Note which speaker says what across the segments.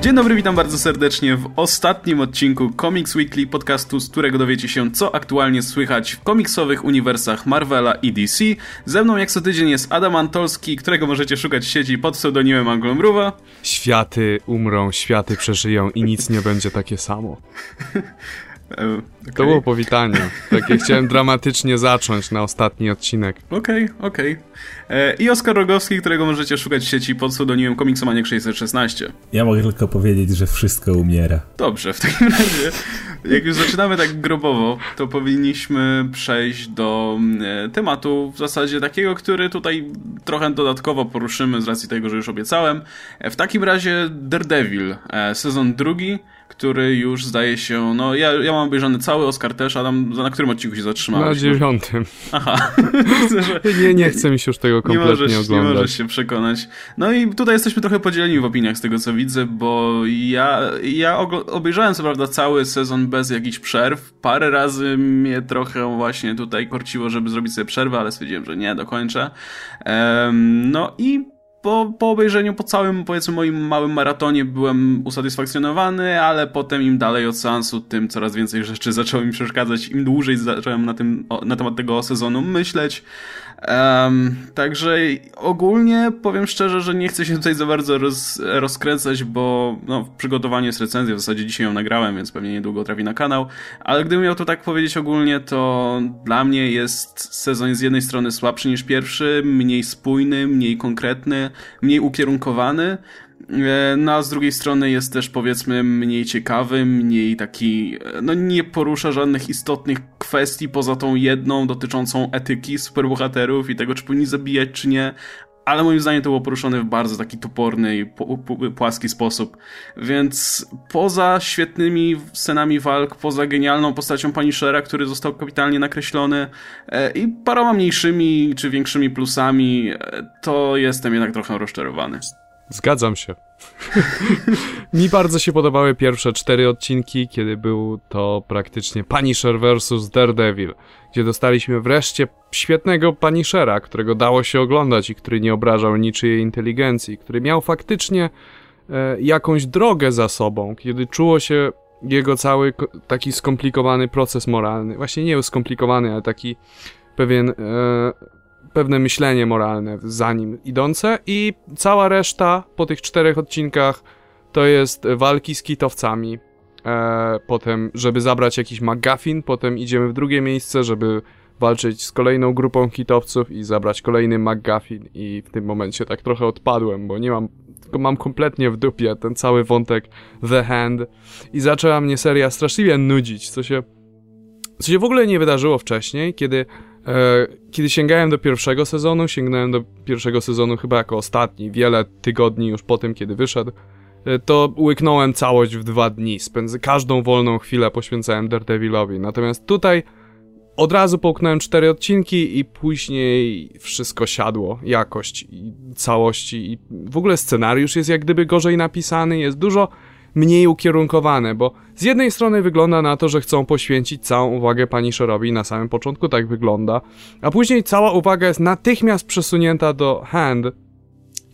Speaker 1: Dzień dobry, witam bardzo serdecznie w ostatnim odcinku Comics Weekly, podcastu, z którego dowiecie się, co aktualnie słychać w komiksowych uniwersach Marvela i DC. Ze mną jak co tydzień jest Adam Antolski, którego możecie szukać w sieci pod pseudonimem Anglomruwa.
Speaker 2: Światy umrą, światy przeżyją i nic nie będzie takie samo.
Speaker 1: Okay.
Speaker 2: To było powitanie. Takie chciałem dramatycznie zacząć na ostatni odcinek.
Speaker 1: Okej, okay, okej. Okay. I Oskar Rogowski, którego możecie szukać w sieci pod pseudonimem Komiksomaniak 616.
Speaker 3: Ja mogę tylko powiedzieć, że wszystko umiera.
Speaker 1: Dobrze, w takim razie, jak już zaczynamy tak grobowo, to powinniśmy przejść do e, tematu w zasadzie takiego, który tutaj trochę dodatkowo poruszymy z racji tego, że już obiecałem. W takim razie Daredevil, e, sezon drugi który już zdaje się, no ja, ja mam obejrzany cały Oscar też, Adam, na którym odcinku się zatrzymałeś?
Speaker 2: Na dziewiątym.
Speaker 1: Aha.
Speaker 2: nie, nie chcę mi się już tego kompletnie
Speaker 1: nie możesz,
Speaker 2: oglądać.
Speaker 1: Nie możesz się przekonać. No i tutaj jesteśmy trochę podzieleni w opiniach z tego, co widzę, bo ja, ja obejrzałem co prawda cały sezon bez jakichś przerw. Parę razy mnie trochę właśnie tutaj korciło, żeby zrobić sobie przerwę, ale stwierdziłem, że nie, dokończę. Um, no i po, po obejrzeniu, po całym, powiedzmy, moim małym maratonie byłem usatysfakcjonowany, ale potem im dalej od seansu, tym coraz więcej rzeczy zaczęło mi przeszkadzać, im dłużej zacząłem na, tym, na temat tego sezonu myśleć. Um, także ogólnie powiem szczerze, że nie chcę się tutaj za bardzo roz, rozkręcać, bo no, w przygotowaniu jest recenzja, w zasadzie dzisiaj ją nagrałem, więc pewnie niedługo trafi na kanał, ale gdybym miał to tak powiedzieć ogólnie, to dla mnie jest sezon z jednej strony słabszy niż pierwszy, mniej spójny, mniej konkretny, mniej ukierunkowany, no a z drugiej strony jest też powiedzmy mniej ciekawy, mniej taki, e, no nie porusza żadnych istotnych kwestii poza tą jedną dotyczącą etyki superbohaterów i tego, czy powinni zabijać, czy nie, ale moim zdaniem to było poruszone w bardzo taki toporny i płaski sposób. Więc poza świetnymi scenami walk, poza genialną postacią Punishera, który został kapitalnie nakreślony e, i paroma mniejszymi czy większymi plusami, to jestem jednak trochę rozczarowany.
Speaker 2: Zgadzam się. Mi bardzo się podobały pierwsze cztery odcinki, kiedy był to praktycznie Punisher vs. Daredevil, gdzie dostaliśmy wreszcie świetnego Punishera, którego dało się oglądać i który nie obrażał niczyjej inteligencji, który miał faktycznie e, jakąś drogę za sobą, kiedy czuło się jego cały taki skomplikowany proces moralny. Właśnie nie skomplikowany, ale taki pewien... E, pewne myślenie moralne za nim idące i cała reszta po tych czterech odcinkach to jest walki z kitowcami. E, potem, żeby zabrać jakiś McGuffin, potem idziemy w drugie miejsce, żeby walczyć z kolejną grupą kitowców i zabrać kolejny McGuffin i w tym momencie tak trochę odpadłem, bo nie mam, tylko mam kompletnie w dupie ten cały wątek The Hand i zaczęła mnie seria straszliwie nudzić, co się, co się w ogóle nie wydarzyło wcześniej, kiedy kiedy sięgałem do pierwszego sezonu, sięgnąłem do pierwszego sezonu chyba jako ostatni, wiele tygodni już po tym, kiedy wyszedł, e, to łyknąłem całość w dwa dni. Spędzę każdą wolną chwilę poświęcałem Daredevilowi. Natomiast tutaj od razu połknąłem cztery odcinki i później wszystko siadło. Jakość i całości i w ogóle scenariusz jest jak gdyby gorzej napisany, jest dużo mniej ukierunkowane, bo z jednej strony wygląda na to, że chcą poświęcić całą uwagę pani Sherowi na samym początku tak wygląda, a później cała uwaga jest natychmiast przesunięta do Hand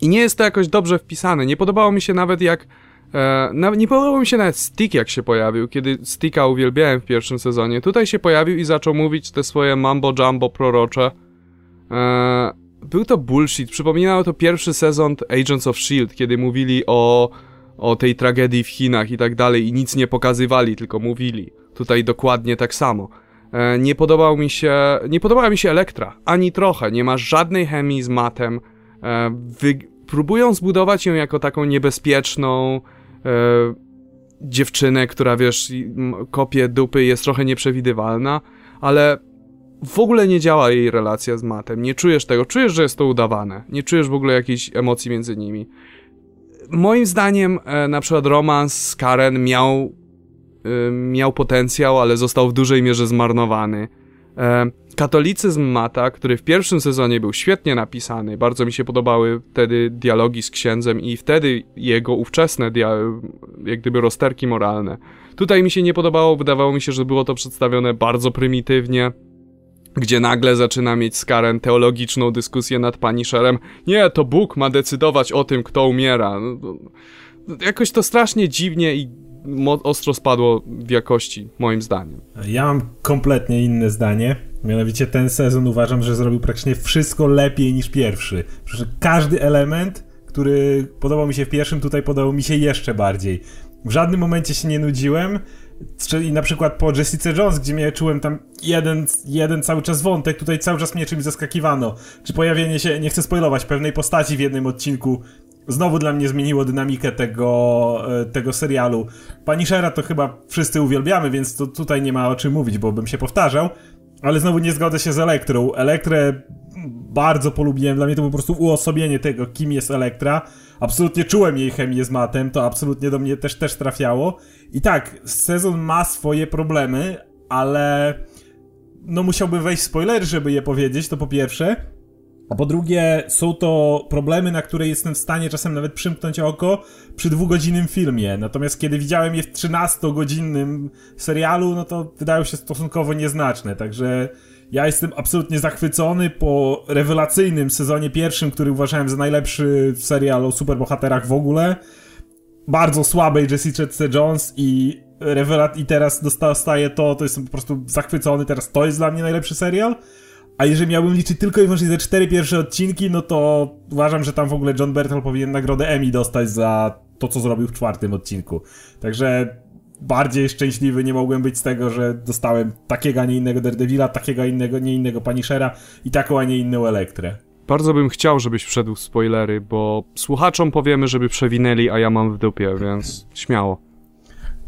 Speaker 2: i nie jest to jakoś dobrze wpisane. Nie podobało mi się nawet jak e, nie podobał mi się nawet Stick jak się pojawił, kiedy Sticka uwielbiałem w pierwszym sezonie. Tutaj się pojawił i zaczął mówić te swoje mambo jumbo prorocze. E, był to bullshit. Przypominało to pierwszy sezon Agents of S.H.I.E.L.D., kiedy mówili o o tej tragedii w Chinach i tak dalej i nic nie pokazywali, tylko mówili. Tutaj dokładnie tak samo. E, nie podobał mi się, nie podobała mi się Elektra, ani trochę, nie ma żadnej chemii z matem. E, wy, próbują zbudować ją jako taką niebezpieczną e, dziewczynę, która wiesz, kopie dupy jest trochę nieprzewidywalna, ale w ogóle nie działa jej relacja z matem. Nie czujesz tego, czujesz, że jest to udawane. Nie czujesz w ogóle jakiejś emocji między nimi moim zdaniem e, na przykład romans z Karen miał, e, miał potencjał, ale został w dużej mierze zmarnowany. E, katolicyzm Mata, który w pierwszym sezonie był świetnie napisany, bardzo mi się podobały wtedy dialogi z księdzem i wtedy jego ówczesne jak gdyby rozterki moralne. Tutaj mi się nie podobało, wydawało mi się, że było to przedstawione bardzo prymitywnie, gdzie nagle zaczyna mieć z Karen teologiczną dyskusję nad Punisherem. Nie, to Bóg ma decydować o tym, kto umiera. No, jakoś to strasznie dziwnie i ostro spadło w jakości, moim zdaniem.
Speaker 3: Ja mam kompletnie inne zdanie. Mianowicie ten sezon uważam, że zrobił praktycznie wszystko lepiej niż pierwszy. Przecież każdy element, który podobał mi się w pierwszym, tutaj podobał mi się jeszcze bardziej. W żadnym momencie się nie nudziłem. Czyli na przykład po Jessica Jones, gdzie mnie czułem tam jeden, jeden cały czas wątek, tutaj cały czas mnie czymś zaskakiwano. Czy pojawienie się, nie chcę spoilować, pewnej postaci w jednym odcinku znowu dla mnie zmieniło dynamikę tego, e, tego serialu. Punishera to chyba wszyscy uwielbiamy, więc to tutaj nie ma o czym mówić, bo bym się powtarzał. Ale znowu nie zgodzę się z Elektrą. Elektrę bardzo polubiłem, dla mnie to było po prostu uosobienie tego, kim jest Elektra. Absolutnie czułem jej chemię z matem, to absolutnie do mnie też, też trafiało. I tak, sezon ma swoje problemy, ale no musiałbym wejść w spoilery, żeby je powiedzieć, to po pierwsze. A po drugie, są to problemy, na które jestem w stanie czasem nawet przymknąć oko przy dwugodzinnym filmie. Natomiast kiedy widziałem je w 13-godzinnym serialu, no to wydają się stosunkowo nieznaczne. Także ja jestem absolutnie zachwycony po rewelacyjnym sezonie pierwszym, który uważałem za najlepszy serial o superbohaterach w ogóle. Bardzo słabej Jessica Jones i rewelat i teraz dostaję to, to jestem po prostu zachwycony, teraz to jest dla mnie najlepszy serial. A jeżeli miałbym liczyć tylko i wyłącznie te cztery pierwsze odcinki, no to uważam, że tam w ogóle John Bertel powinien nagrodę Emmy dostać za to, co zrobił w czwartym odcinku. Także bardziej szczęśliwy nie mogłem być z tego, że dostałem takiego, a nie innego Daredevila, takiego, a innego, nie innego Punishera i taką, a nie inną Elektrę.
Speaker 2: Bardzo bym chciał, żebyś wszedł w spoilery, bo słuchaczom powiemy, żeby przewinęli, a ja mam w dupie, więc śmiało.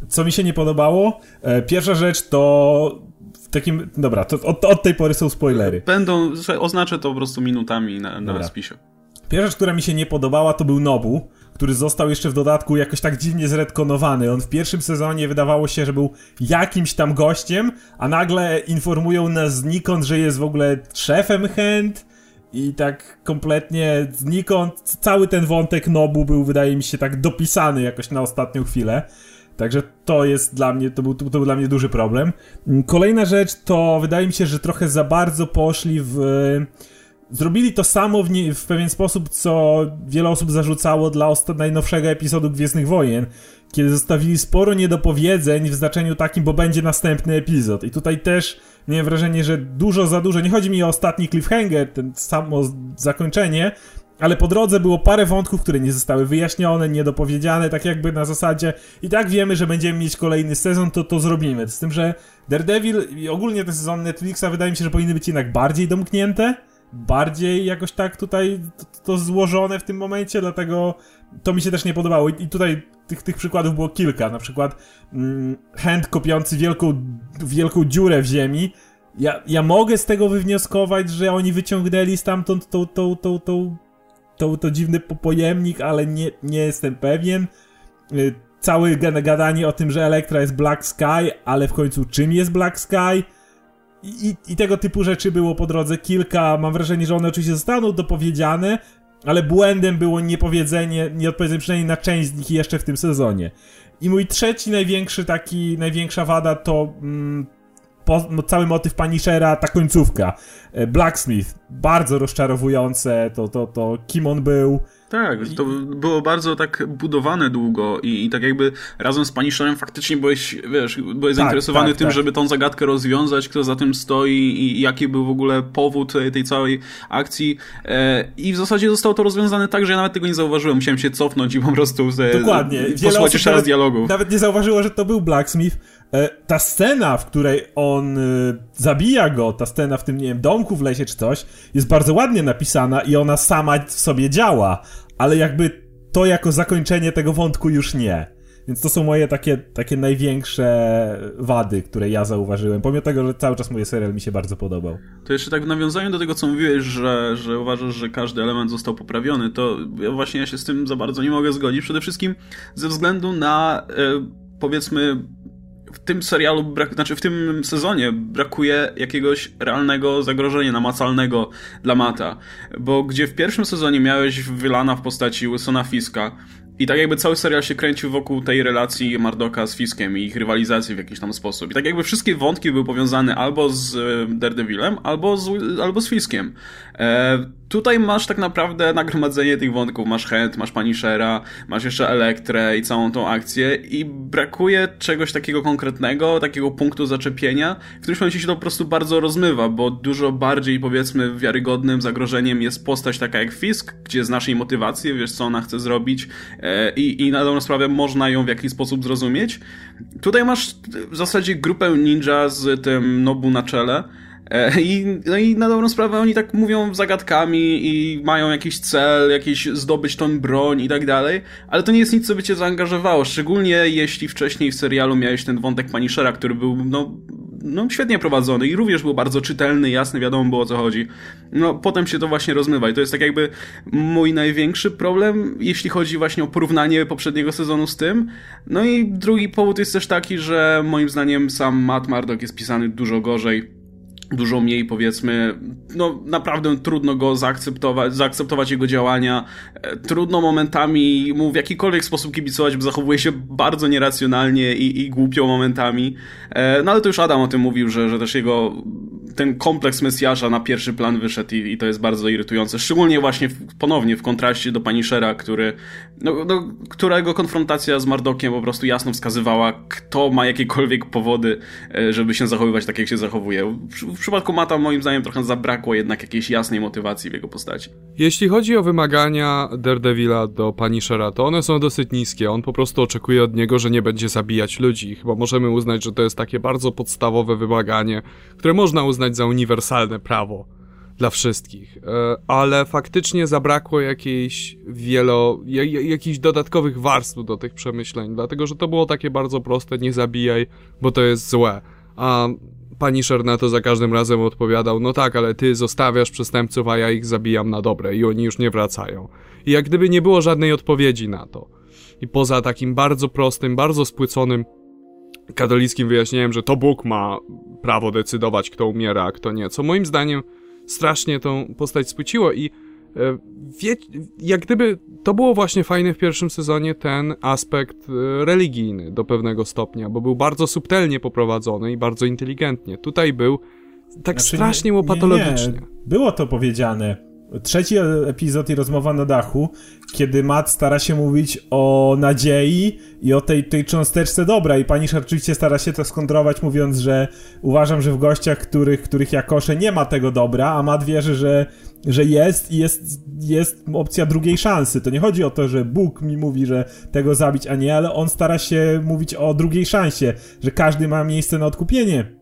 Speaker 3: Co mi się nie podobało? E, pierwsza rzecz to w takim. Dobra, to od, od tej pory są spoilery.
Speaker 1: Będą, oznaczę to po prostu minutami na, na spisie.
Speaker 3: Pierwsza rzecz, która mi się nie podobała, to był Nobu, który został jeszcze w dodatku jakoś tak dziwnie zredkonowany. On w pierwszym sezonie wydawało się, że był jakimś tam gościem, a nagle informują nas znikąd, że jest w ogóle szefem chęt. I tak kompletnie znikąd cały ten wątek Nobu był, wydaje mi się, tak dopisany jakoś na ostatnią chwilę. Także to jest dla mnie, to był, to był dla mnie duży problem. Kolejna rzecz to wydaje mi się, że trochę za bardzo poszli w. Zrobili to samo w, nie, w pewien sposób, co wiele osób zarzucało dla najnowszego epizodu Gwiezdnych Wojen, kiedy zostawili sporo niedopowiedzeń w znaczeniu takim, bo będzie następny epizod. I tutaj też miałem wrażenie, że dużo za dużo, nie chodzi mi o ostatni cliffhanger, ten samo zakończenie, ale po drodze było parę wątków, które nie zostały wyjaśnione, niedopowiedziane, tak jakby na zasadzie i tak wiemy, że będziemy mieć kolejny sezon, to to zrobimy. Z tym, że Daredevil i ogólnie te sezony Netflixa wydaje mi się, że powinny być jednak bardziej domknięte, bardziej jakoś tak tutaj to, to złożone w tym momencie, dlatego to mi się też nie podobało. I tutaj tych, tych przykładów było kilka. Na przykład mm, hand kopiący wielką, wielką dziurę w ziemi. Ja, ja mogę z tego wywnioskować, że oni wyciągnęli stamtąd tą, tą, tą, tą to, to dziwny pojemnik, ale nie, nie jestem pewien. Y, Całe gadanie o tym, że Elektra jest Black Sky, ale w końcu czym jest Black Sky? I, I, tego typu rzeczy było po drodze kilka. Mam wrażenie, że one oczywiście zostaną dopowiedziane, ale błędem było niepowiedzenie, nieodpowiedzenie przynajmniej na część z nich jeszcze w tym sezonie. I mój trzeci największy taki, największa wada to mm, po, no, cały motyw Punishera, ta końcówka. E, Blacksmith, bardzo rozczarowujące, to, to, to kim on był.
Speaker 1: Tak, to było bardzo tak budowane długo i, i tak jakby razem z Punisherem faktycznie byłeś, wiesz, byłeś tak, zainteresowany tak, tym, tak. żeby tą zagadkę rozwiązać, kto za tym stoi i jaki był w ogóle powód tej całej akcji. E, I w zasadzie zostało to rozwiązane tak, że ja nawet tego nie zauważyłem. Musiałem się cofnąć i po prostu
Speaker 3: Dokładnie.
Speaker 1: posłuchać jeszcze raz dialogów.
Speaker 3: Nawet nie zauważyło, że to był Blacksmith E, ta scena, w której on e, zabija go, ta scena w tym, nie wiem, domku w lesie czy coś, jest bardzo ładnie napisana i ona sama w sobie działa, ale jakby to jako zakończenie tego wątku już nie. Więc to są moje takie, takie największe wady, które ja zauważyłem, pomimo tego, że cały czas mój serial mi się bardzo podobał.
Speaker 1: To jeszcze tak w nawiązaniu do tego, co mówiłeś, że, że uważasz, że każdy element został poprawiony, to właśnie ja się z tym za bardzo nie mogę zgodzić. Przede wszystkim ze względu na, e, powiedzmy, w tym serialu, brak, znaczy w tym sezonie brakuje jakiegoś realnego zagrożenia namacalnego dla Mata. Bo gdzie w pierwszym sezonie miałeś wylana w postaci Wilsona Fiska i tak jakby cały serial się kręcił wokół tej relacji Mardoka z Fiskiem i ich rywalizacji w jakiś tam sposób. I tak jakby wszystkie wątki były powiązane albo z e, Daredevilem, albo z, albo z Fiskiem. E, tutaj masz tak naprawdę nagromadzenie tych wątków. Masz Hand, masz Punishera, masz jeszcze Elektrę i całą tą akcję i brakuje czegoś takiego konkretnego, takiego punktu zaczepienia, w którymś momencie się to po prostu bardzo rozmywa, bo dużo bardziej powiedzmy wiarygodnym zagrożeniem jest postać taka jak Fisk, gdzie znasz jej motywację, wiesz co ona chce zrobić e, i, i na dobrą sprawę można ją w jakiś sposób zrozumieć. Tutaj masz w zasadzie grupę ninja z tym Nobu na czele, I, no i na dobrą sprawę oni tak mówią zagadkami i mają jakiś cel, jakiś zdobyć tą broń i tak dalej, ale to nie jest nic, co by cię zaangażowało, szczególnie jeśli wcześniej w serialu miałeś ten wątek Punishera, który był, no, no świetnie prowadzony i również był bardzo czytelny, jasny, wiadomo było o co chodzi. No potem się to właśnie rozmywa i to jest tak jakby mój największy problem, jeśli chodzi właśnie o porównanie poprzedniego sezonu z tym. No i drugi powód jest też taki, że moim zdaniem sam Matt Murdock jest pisany dużo gorzej dużo mniej, powiedzmy, no naprawdę trudno go zaakceptować, zaakceptować jego działania, e, trudno momentami mu w jakikolwiek sposób kibicować, bo zachowuje się bardzo nieracjonalnie i, i głupio momentami, e, no ale to już Adam o tym mówił, że, że też jego ten kompleks Mesjasza na pierwszy plan wyszedł i, i to jest bardzo irytujące, szczególnie właśnie w, ponownie w kontraście do Punishera, który, no, no, którego konfrontacja z Mardokiem po prostu jasno wskazywała, kto ma jakiekolwiek powody, e, żeby się zachowywać tak, jak się zachowuje. W, przypadku Mata moim zdaniem trochę zabrakło jednak jakiejś jasnej motywacji w jego postaci.
Speaker 2: Jeśli chodzi o wymagania Daredevila do Punishera, to one są dosyć niskie. On po prostu oczekuje od niego, że nie będzie zabijać ludzi. Chyba możemy uznać, że to jest takie bardzo podstawowe wymaganie, które można uznać za uniwersalne prawo dla wszystkich. E, ale faktycznie zabrakło jakiejś wielo, jakichś dodatkowych warstw do tych przemyśleń, dlatego że to było takie bardzo proste, nie zabijaj, bo to jest złe. A Punisher na to za każdym razem odpowiadał, no tak, ale ty zostawiasz przestępców, a ja ich zabijam na dobre i oni już nie wracają. I jak gdyby nie było żadnej odpowiedzi na to. I poza takim bardzo prostym, bardzo spłyconym katolickim wyjaśnieniem, że to Bóg ma prawo decydować, kto umiera, a kto nie, co moim zdaniem strasznie tą postać spłyciło i wie, jak gdyby to było właśnie fajne w pierwszym sezonie, ten aspekt e, religijny do pewnego stopnia, bo był bardzo subtelnie poprowadzony i bardzo inteligentnie. Tutaj był tak znaczy, strasznie łopatologicznie. Nie, nie.
Speaker 3: Było to powiedziane. Trzeci epizod i rozmowa na dachu, kiedy Matt stara się mówić o nadziei i o tej, tej cząsteczce dobra i pani oczywiście stara się to skontrować mówiąc, że uważam, że w gościach, których, których ja koszę nie ma tego dobra, a Matt wierzy, że, że jest i jest, jest opcja drugiej szansy. To nie chodzi o to, że Bóg mi mówi, że tego zabić, a nie, ale on stara się mówić o drugiej szansie, że każdy ma miejsce na odkupienie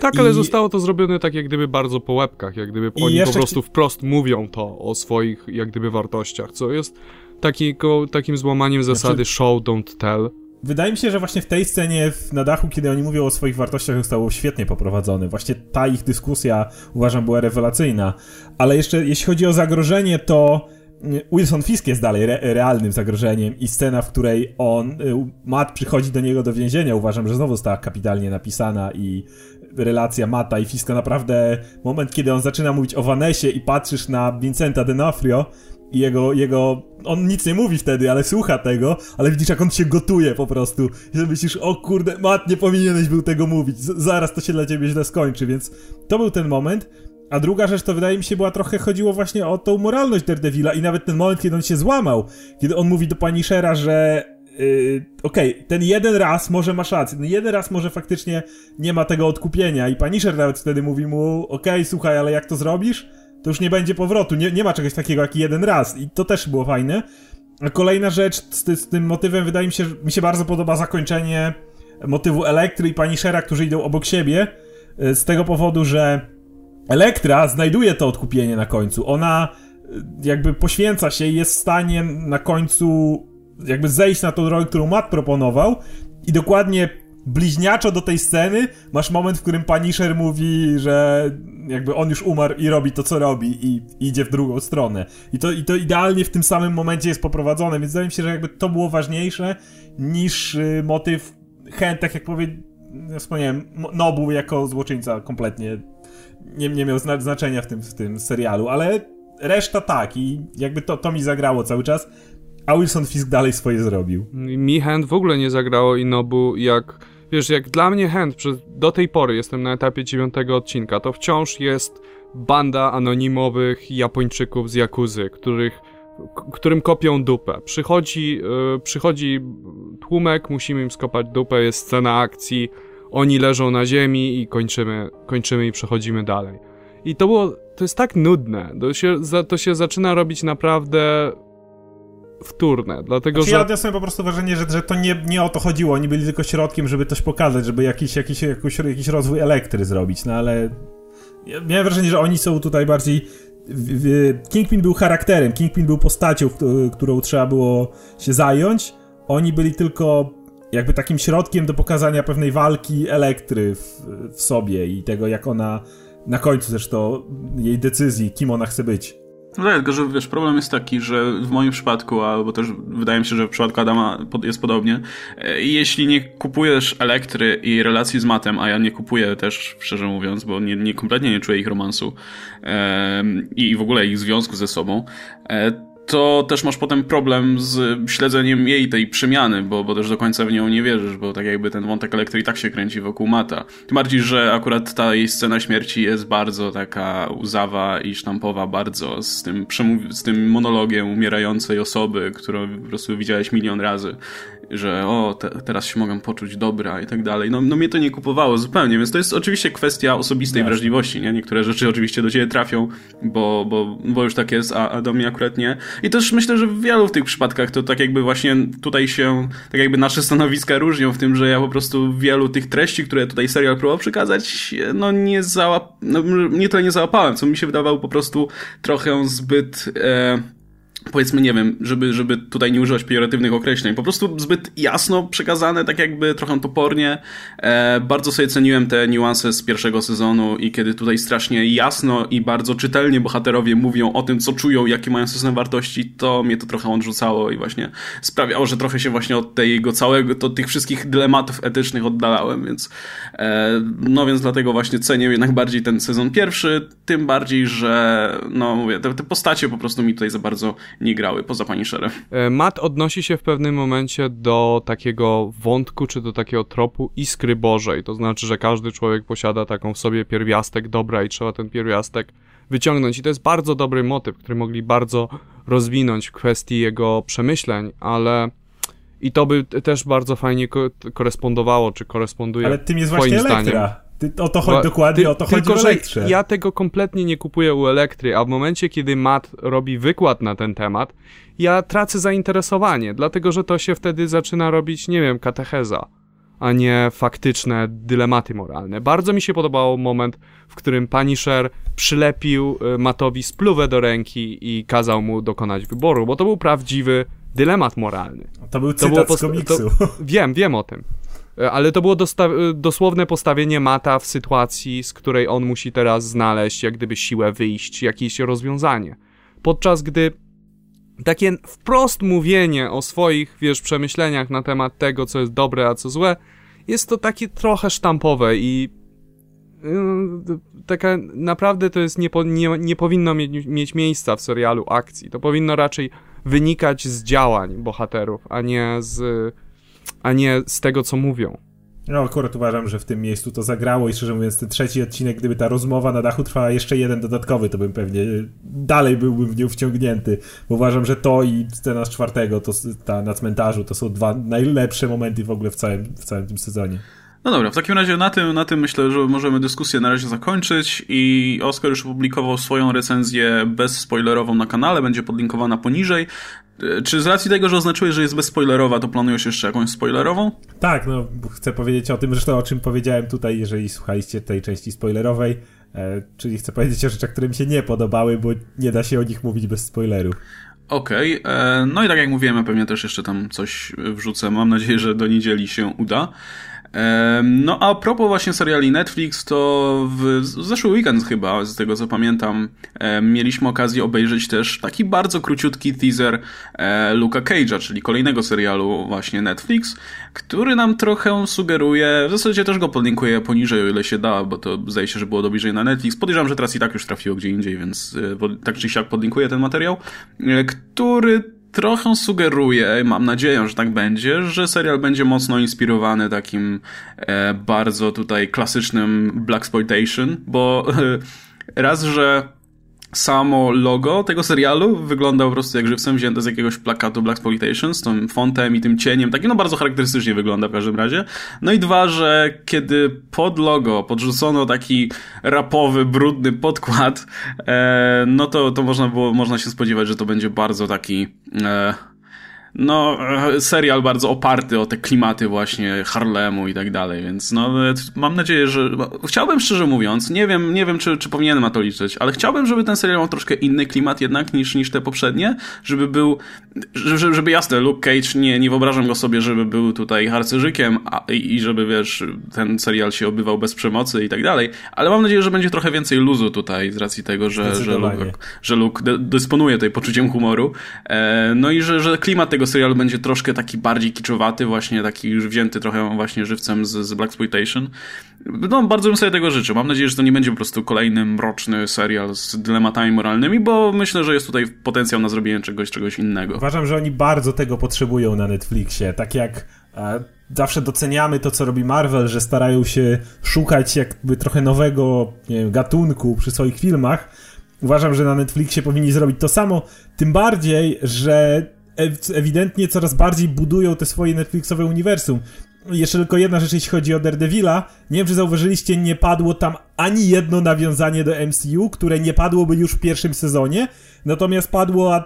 Speaker 2: tak, ale I... zostało to zrobione tak jak gdyby bardzo po łebkach, jak gdyby I oni po prostu wprost mówią to o swoich jak gdyby wartościach, co jest taki, takim złamaniem znaczy... zasady show, don't tell.
Speaker 3: Wydaje mi się, że właśnie w tej scenie na dachu, kiedy oni mówią o swoich wartościach, zostało świetnie poprowadzone. Właśnie ta ich dyskusja uważam była rewelacyjna. Ale jeszcze jeśli chodzi o zagrożenie, to mm, Wilson Fisk jest dalej re realnym zagrożeniem i scena, w której on, y, Matt przychodzi do niego do więzienia, uważam, że znowu została kapitalnie napisana i relacja Mata i Fiska naprawdę moment, kiedy on zaczyna mówić o Vanesie i patrzysz na Vincenta D'Onofrio jego, jego, on nic nie mówi wtedy, ale słucha tego, ale widzisz jak on się gotuje po prostu i myślisz, o kurde, Mat, nie powinieneś był tego mówić, Z zaraz to się dla ciebie źle skończy, więc to był ten moment. A druga rzecz to wydaje mi się była trochę chodziło właśnie o tą moralność Daredevila i nawet ten moment, kiedy on się złamał, kiedy on mówi do pani Shera, że Yy, Okej, okay, ten jeden raz może masz rację, ten jeden raz może faktycznie nie ma tego odkupienia i Punisher nawet wtedy mówi mu, okej, okay, słuchaj, ale jak to zrobisz, to już nie będzie powrotu, nie, nie ma czegoś takiego jak jeden raz i to też było fajne. A kolejna rzecz z, z tym motywem, wydaje mi się, że mi się bardzo podoba zakończenie motywu Elektry i Punishera, którzy idą obok siebie, yy, z tego powodu, że Elektra znajduje to odkupienie na końcu. Ona yy, jakby poświęca się i jest w stanie na końcu jakby zejść na tą drogę, którą Matt proponował i dokładnie bliźniaczo do tej sceny masz moment, w którym Punisher mówi, że jakby on już umarł i robi to, co robi i idzie w drugą stronę. I to, i to idealnie w tym samym momencie jest poprowadzone, więc wydaje mi się, że jakby to było ważniejsze niż y, motyw chęt, tak jak powie, ja wspomniałem, Nobu jako złoczyńca kompletnie nie, nie miał znaczenia w tym, w tym serialu, ale reszta tak i jakby to, to mi zagrało cały czas. A Wilson Fisk dalej swoje zrobił.
Speaker 2: Mi Hand w ogóle nie zagrało i Nobu jak... Wiesz, jak dla mnie Hand przez, do tej pory, jestem na etapie dziewiątego odcinka, to wciąż jest banda anonimowych Japończyków z Jakuzy, których, którym kopią dupę. Przychodzi, yy, przychodzi tłumek, musimy im skopać dupę, jest scena akcji, oni leżą na ziemi i kończymy, kończymy i przechodzimy dalej. I to było, to jest tak nudne, to się, to się zaczyna robić naprawdę wtórne, dlatego
Speaker 3: znaczy,
Speaker 2: że...
Speaker 3: Ja odniosłem po prostu wrażenie, że, że to nie, nie o to chodziło, oni byli tylko środkiem, żeby coś pokazać, żeby jakiś, jakiś, jakiś, jakiś rozwój elektry zrobić, no ale ja miałem wrażenie, że oni są tutaj bardziej Kingpin był charakterem, Kingpin był postacią, którą trzeba było się zająć. Oni byli tylko jakby takim środkiem do pokazania pewnej walki elektry w, w sobie i tego, jak ona na końcu zresztą jej decyzji, kim ona chce być.
Speaker 1: No tak, tylko że wiesz, problem jest taki, że w moim przypadku, albo też wydaje mi się, że w przypadku Adama jest podobnie, e, jeśli nie kupujesz elektry i relacji z matem, a ja nie kupuję też, szczerze mówiąc, bo nie, nie kompletnie nie czuję ich romansu e, i w ogóle ich związku ze sobą, e, to też masz potem problem z śledzeniem jej tej przemiany, bo, bo też do końca w nią nie wierzysz, bo tak jakby ten wątek elektry i tak się kręci wokół Mata. Tym bardziej, że akurat ta jej scena śmierci jest bardzo taka łzawa i sztampowa bardzo, z tym, z tym monologiem umierającej osoby, którą po prostu widziałeś milion razy że o, te, teraz się mogę poczuć dobra i tak dalej. No, no mnie to nie kupowało zupełnie, więc to jest oczywiście kwestia osobistej Jasne. wrażliwości, nie? Niektóre rzeczy oczywiście do ciebie trafią, bo, bo, bo już tak jest, a, a do mnie akurat nie. I też myślę, że w wielu tych przypadkach to tak jakby właśnie tutaj się, tak jakby nasze stanowiska różnią w tym, że ja po prostu wielu tych treści, które tutaj serial próbował przekazać, no nie załap... No, nie tyle nie załapałem, co mi się wydawało po prostu trochę zbyt... E powiedzmy, nie wiem, żeby, żeby tutaj nie używać pejoratywnych określeń, po prostu zbyt jasno przekazane, tak jakby trochę topornie. E, bardzo sobie ceniłem te niuanse z pierwszego sezonu i kiedy tutaj strasznie jasno i bardzo czytelnie bohaterowie mówią o tym, co czują, jakie mają system wartości, to mnie to trochę odrzucało i właśnie sprawiało, że trochę się właśnie od tego całego, to tych wszystkich dylematów etycznych oddalałem, więc e, no więc dlatego właśnie cenię jednak bardziej ten sezon pierwszy, tym bardziej, że no mówię, te, te postacie po prostu mi tutaj za bardzo nie grały poza Punisherem.
Speaker 2: E, Matt odnosi się w pewnym momencie do takiego wątku, czy do takiego tropu iskry Bożej. To znaczy, że każdy człowiek posiada taką w sobie pierwiastek dobra i trzeba ten pierwiastek wyciągnąć. I to jest bardzo dobry motyw, który mogli bardzo rozwinąć w kwestii jego przemyśleń, ale i to by też bardzo fajnie ko korespondowało, czy koresponduje.
Speaker 3: Ale tym jest właśnie zdaniem. Ty, o to chodzi dokładnie, ty, o to tylko, chodzi w Elektrze.
Speaker 2: ja tego kompletnie nie kupuję u Elektry, a w momencie, kiedy Matt robi wykład na ten temat, ja tracę zainteresowanie, dlatego, że to się wtedy zaczyna robić, nie wiem, katecheza, a nie faktyczne dylematy moralne. Bardzo mi się podobał moment, w którym Punisher przylepił y, Mattowi spluwę do ręki i kazał mu dokonać wyboru, bo to był prawdziwy dylemat moralny.
Speaker 3: To był cytat to było z komiksu. To,
Speaker 2: wiem, wiem o tym. E, ale to było e, dosłowne postawienie Mata w sytuacji, z której on musi teraz znaleźć jak gdyby siłę wyjść, jakieś rozwiązanie. Podczas gdy takie wprost mówienie o swoich, wiesz, przemyśleniach na temat tego, co jest dobre, a co złe, jest to takie trochę sztampowe i yy, taka naprawdę to jest nie, nie, nie powinno mieć, mieć miejsca w serialu akcji. To powinno raczej wynikać z działań bohaterów, a nie z a nie z tego, co mówią.
Speaker 3: No, akurat uważam, że w tym miejscu to zagrało i szczerze mówiąc, ten trzeci odcinek, gdyby ta rozmowa na dachu trwała jeszcze jeden dodatkowy, to bym pewnie dalej byłbym w nią wciągnięty, bo uważam, że to i scena z czwartego, to ta na cmentarzu, to są dwa najlepsze momenty w ogóle w całym, w całym tym sezonie.
Speaker 1: No dobra, w takim razie na tym, na tym myślę, że możemy dyskusję na razie zakończyć i Oskar już opublikował swoją recenzję bezspoilerową na kanale, będzie podlinkowana poniżej. Czy z racji tego, że oznaczyłeś, że jest bezspoilerowa, to planujesz jeszcze jakąś spoilerową?
Speaker 3: Tak, no chcę powiedzieć o tym, zresztą o czym powiedziałem tutaj, jeżeli słuchaliście tej części spoilerowej, e, czyli chcę powiedzieć o rzeczach, które mi się nie podobały, bo nie da się o nich mówić bez spoileru.
Speaker 1: Okej, okay. E, no i tak jak mówiłem, ja pewnie też jeszcze tam coś wrzucę. Mam nadzieję, że do niedzieli się uda. No a propos właśnie seriali Netflix, to w zeszły weekend chyba, z tego co pamiętam, mieliśmy okazję obejrzeć też taki bardzo króciutki teaser e, Luka Cage'a, czyli kolejnego serialu właśnie Netflix, który nam trochę sugeruje, w zasadzie też go podlinkuję poniżej, o ile się da, bo to zdaje się, że było do bliżej na Netflix. Podejrzewam, że teraz i tak już trafiło gdzie indziej, więc e, tak czy siak podlinkuję ten materiał, e, który trochę sugeruje, mam nadzieję, że tak będzie, że serial będzie mocno inspirowany takim e, bardzo tutaj klasycznym blaxploitation, bo Raz, że samo logo tego serialu wygląda po prostu jak żywcem wzięte z jakiegoś plakatu Black Exploitation, z tym fontem i tym cieniem, takim no bardzo charakterystycznie wygląda w każdym razie. No i dwa, że kiedy pod logo podrzucono taki rapowy, brudny podkład, e, no to, to można było, można się spodziewać, że to będzie bardzo taki e, no, e, serial bardzo oparty o te klimaty właśnie Harlemu i tak dalej, więc no, e, mam nadzieję, że chciałbym szczerze mówiąc, nie wiem, nie wiem czy, czy powinienem na to liczyć, ale chciałbym, żeby ten serial miał troszkę inny klimat jednak niż, niż te poprzednie, żeby był, żeby, żeby jasne, Luke Cage, nie, nie wyobrażam go sobie, żeby był tutaj harcerzykiem a, i żeby, wiesz, ten serial się obywał bez przemocy i tak dalej, ale mam nadzieję, że będzie trochę więcej luzu tutaj z racji tego, że, że Luke, że Luke dysponuje tutaj poczuciem humoru, e, no i że, że klimat tego tego serialu będzie troszkę taki bardziej kiczowaty, właśnie taki już wzięty trochę właśnie żywcem z, z Black Exploitation. No, bardzo bym sobie tego życzył. Mam nadzieję, że to nie będzie po prostu kolejny mroczny serial z dylematami moralnymi, bo myślę, że jest tutaj potencjał na zrobienie czegoś, czegoś innego.
Speaker 3: Uważam, że oni bardzo tego potrzebują na Netflixie. Tak jak e, zawsze doceniamy to, co robi Marvel, że starają się szukać jakby trochę nowego wiem, gatunku przy swoich filmach. Uważam, że na Netflixie powinni zrobić to samo, tym bardziej, że ewidentnie coraz bardziej budują te swoje Netflixowe uniwersum. Jeszcze tylko jedna rzecz, jeśli chodzi o Daredevila. Nie wiem, czy zauważyliście, nie padło tam ani jedno nawiązanie do MCU, które nie padłoby już w pierwszym sezonie. Natomiast padło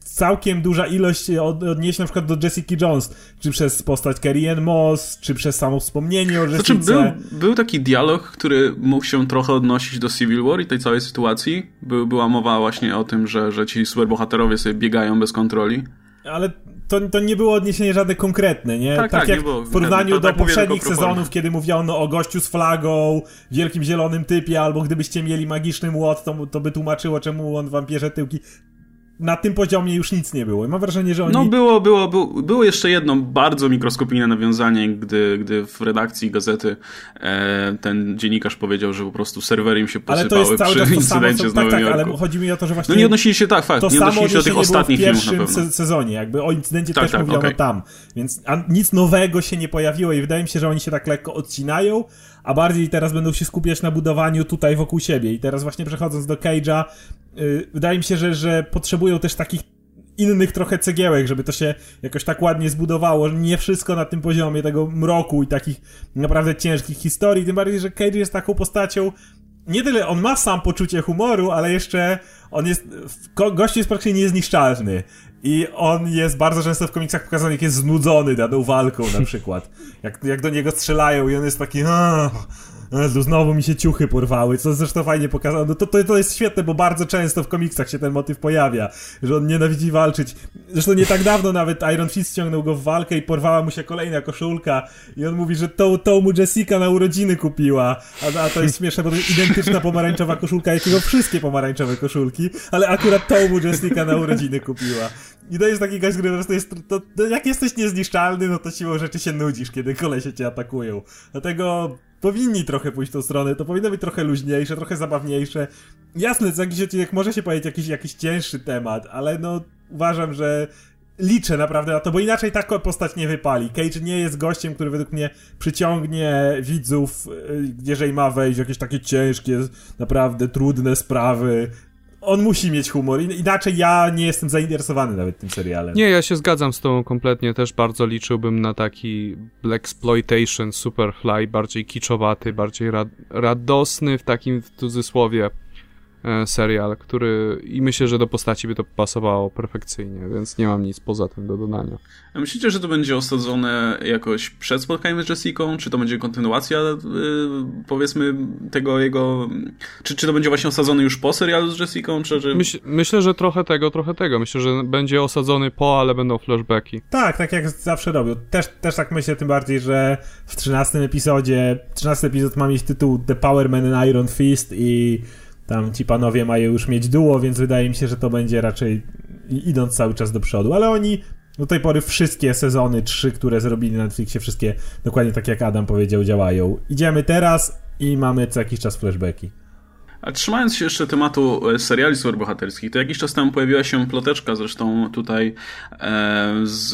Speaker 3: całkiem duża ilość odnieść na przykład do Jessica Jones, czy przez postać Carrie Ann Moss, czy przez samo wspomnienie o Jessica.
Speaker 1: Znaczy, był, był taki dialog, który mógł się trochę odnosić do Civil War i tej całej sytuacji. By, była mowa właśnie o tym, że, że ci superbohaterowie sobie biegają bez kontroli.
Speaker 3: Ale to, to nie było odniesienie żadne konkretne, nie?
Speaker 1: Tak, tak, tak jak w
Speaker 3: porównaniu do tak poprzednich sezonów, kiedy mówiono o gościu z flagą, wielkim zielonym typie, albo gdybyście mieli magiczny młot, to, to by tłumaczyło, czemu on wam bierze tyłki na tym poziomie już nic nie było. I mam wrażenie, że oni...
Speaker 1: No było, było, było, było jeszcze jedno bardzo mikroskopijne nawiązanie, gdy, gdy w redakcji gazety e, ten dziennikarz powiedział, że po prostu serwery im się posypały ale to jest przy incydencie samo, z Nowym tak,
Speaker 3: tak, ale chodzi mi o to, że właśnie...
Speaker 1: No nie odnosili się, tak, fakt,
Speaker 3: to
Speaker 1: nie odnosili się do tych ostatnich
Speaker 3: filmów
Speaker 1: na pewno.
Speaker 3: w pierwszym sezonie, jakby o incydencie tak, też tak, mówiono okay. tam. Więc nic nowego się nie pojawiło i wydaje mi się, że oni się tak lekko odcinają, a bardziej teraz będą się skupiać na budowaniu tutaj wokół siebie. I teraz właśnie przechodząc do Cage'a, yy, wydaje mi się, że, że potrzebują też takich innych trochę cegiełek, żeby to się jakoś tak ładnie zbudowało, nie wszystko na tym poziomie tego mroku i takich naprawdę ciężkich historii, tym bardziej, że Cage jest taką postacią, nie tyle on ma sam poczucie humoru, ale jeszcze on jest, gość jest praktycznie niezniszczalny. I on jest bardzo często w komiksach pokazany, jak jest znudzony daną walką na przykład. Jak, jak do niego strzelają i on jest taki Jezu, znowu mi się ciuchy porwały, co zresztą fajnie pokazano. No to, to, to jest świetne, bo bardzo często w komiksach się ten motyw pojawia, że on nienawidzi walczyć. Zresztą nie tak dawno nawet Iron Fist ściągnął go w walkę i porwała mu się kolejna koszulka i on mówi, że tą, tą mu Jessica na urodziny kupiła. A, a to jest śmieszne, bo to jest identyczna pomarańczowa koszulka, jakiego wszystkie pomarańczowe koszulki, ale akurat tą mu Jessica na urodziny kupiła. I to jest taki gość, który prostu jest, to, to, jak jesteś niezniszczalny, no to siłą rzeczy się nudzisz, kiedy kolesie cię atakują. Dlatego powinni trochę pójść tą stronę, to powinno być trochę luźniejsze, trochę zabawniejsze. Jasne, co jakiś odcinek może się pojawić jakiś, jakiś cięższy temat, ale no uważam, że liczę naprawdę na to, bo inaczej taka postać nie wypali. Cage nie jest gościem, który według mnie przyciągnie widzów, y, jeżeli ma wejść w jakieś takie ciężkie, naprawdę trudne sprawy, on musi mieć humor, inaczej ja nie jestem zainteresowany nawet tym serialem.
Speaker 2: Nie, ja się zgadzam z tobą kompletnie, też bardzo liczyłbym na taki Black Exploitation, Superfly, bardziej kiczowaty, bardziej rad radosny w takim w cudzysłowie serial, który i myślę, że do postaci by to pasowało perfekcyjnie, więc nie mam nic poza tym do dodania.
Speaker 1: A myślicie, że to będzie osadzone jakoś przed spotkaniem z Jessiką? Czy to będzie kontynuacja yy, powiedzmy tego jego... Czy, czy to będzie właśnie osadzony już po serialu z Jessiką? Czy, czy...
Speaker 2: Myśl, myślę, że trochę tego, trochę tego. Myślę, że będzie osadzony po, ale będą flashbacki.
Speaker 3: Tak, tak jak zawsze robią. Też, też tak myślę, tym bardziej, że w 13 epizodzie, 13 epizod ma mieć tytuł The Power Man and Iron Fist i tam ci panowie mają już mieć duo, więc wydaje mi się, że to będzie raczej idąc cały czas do przodu. Ale oni do tej pory wszystkie sezony, trzy, które zrobili na Netflixie, wszystkie dokładnie tak jak Adam powiedział, działają. Idziemy teraz i mamy co jakiś czas flashbacki.
Speaker 1: A trzymając się jeszcze tematu e, seriali superbohaterskich, to jakiś czas temu pojawiła się ploteczka, zresztą tutaj e, z,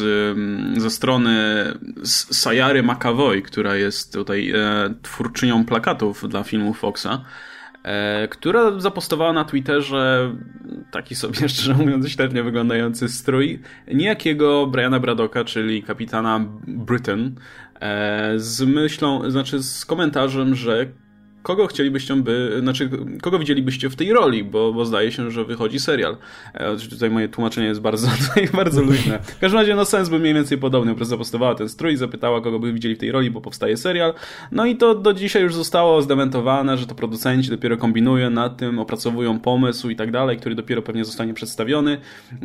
Speaker 1: ze strony Sayary McAvoy, która jest tutaj e, twórczynią plakatów dla filmu Foxa, która zapostowała na Twitterze taki sobie, szczerze mówiąc, średnio wyglądający strój niejakiego Briana Bradoka, czyli kapitana Britain, e, z myślą, znaczy z komentarzem, że kogo chcielibyście by, znaczy, kogo widzielibyście w tej roli, bo, bo zdaje się, że wychodzi serial. E, tutaj moje tłumaczenie jest bardzo, bardzo luźne. W każdym razie, no sens był mniej więcej podobny, po prostu zapostowała ten strój, zapytała, kogo by widzieli w tej roli, bo powstaje serial. No i to do dzisiaj już zostało zdementowane, że to producenci dopiero kombinują nad tym, opracowują pomysł i tak dalej, który dopiero pewnie zostanie przedstawiony.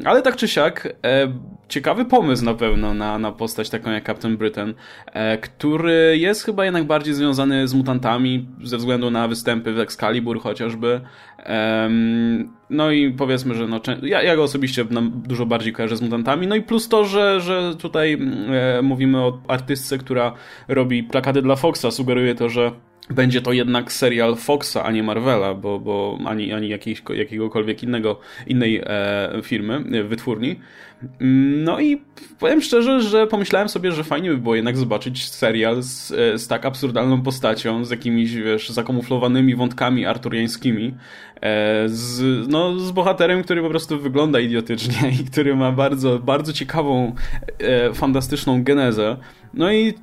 Speaker 1: Ale tak czy siak, e, ciekawy pomysł na pewno na, na postać taką jak Captain Britain, e, który jest chyba jednak bardziej związany z mutantami, ze względu na występy w Excalibur chociażby. No i powiedzmy, że no, ja, ja go osobiście dużo bardziej kojarzę z mutantami. No i plus to, że, że tutaj e, mówimy o artystce, która robi plakaty dla Foxa, sugeruje to, że będzie to jednak serial Foxa, a nie Marvela, bo, bo ani, ani jakiejś, jakiegokolwiek innego, innej e, firmy, e, wytwórni. No i powiem szczerze, że pomyślałem sobie, że fajnie by było jednak zobaczyć serial z, e, z tak absurdalną postacią, z jakimiś, wiesz, zakamuflowanymi wątkami arturiańskimi, e, z, no, z bohaterem, który po prostu wygląda idiotycznie i który ma bardzo, bardzo ciekawą, e, fantastyczną genezę. No i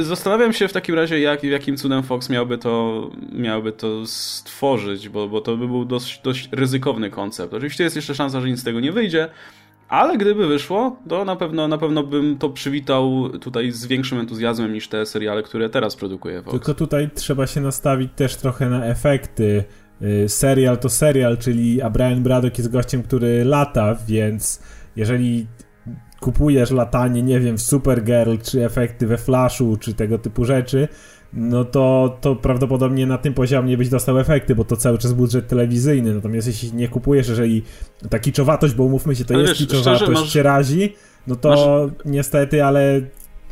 Speaker 1: zastanawiam się w takim razie, jak, jakim cudem Fox miałby to, miałby to stworzyć, bo, bo to by był dość, dość ryzykowny koncept. Oczywiście jest jeszcze szansa, że nic z tego nie wyjdzie, ale gdyby wyszło, to na pewno, na pewno bym to przywitał tutaj z większym entuzjazmem niż te seriale, które teraz produkuje Fox.
Speaker 3: Tylko tutaj trzeba się nastawić też trochę na efekty. Y, serial to serial, czyli a Brian Braddock jest gościem, który lata, więc jeżeli kupujesz latanie, nie wiem, w Supergirl, czy efekty we Flashu, czy tego typu rzeczy, no to, to prawdopodobnie na tym poziomie byś dostał efekty, bo to cały czas budżet telewizyjny. Natomiast jeśli nie kupujesz, jeżeli ta kiczowatość, bo umówmy się, to ale jest wiesz, kiczowatość, masz... cię razi, no to masz... niestety, ale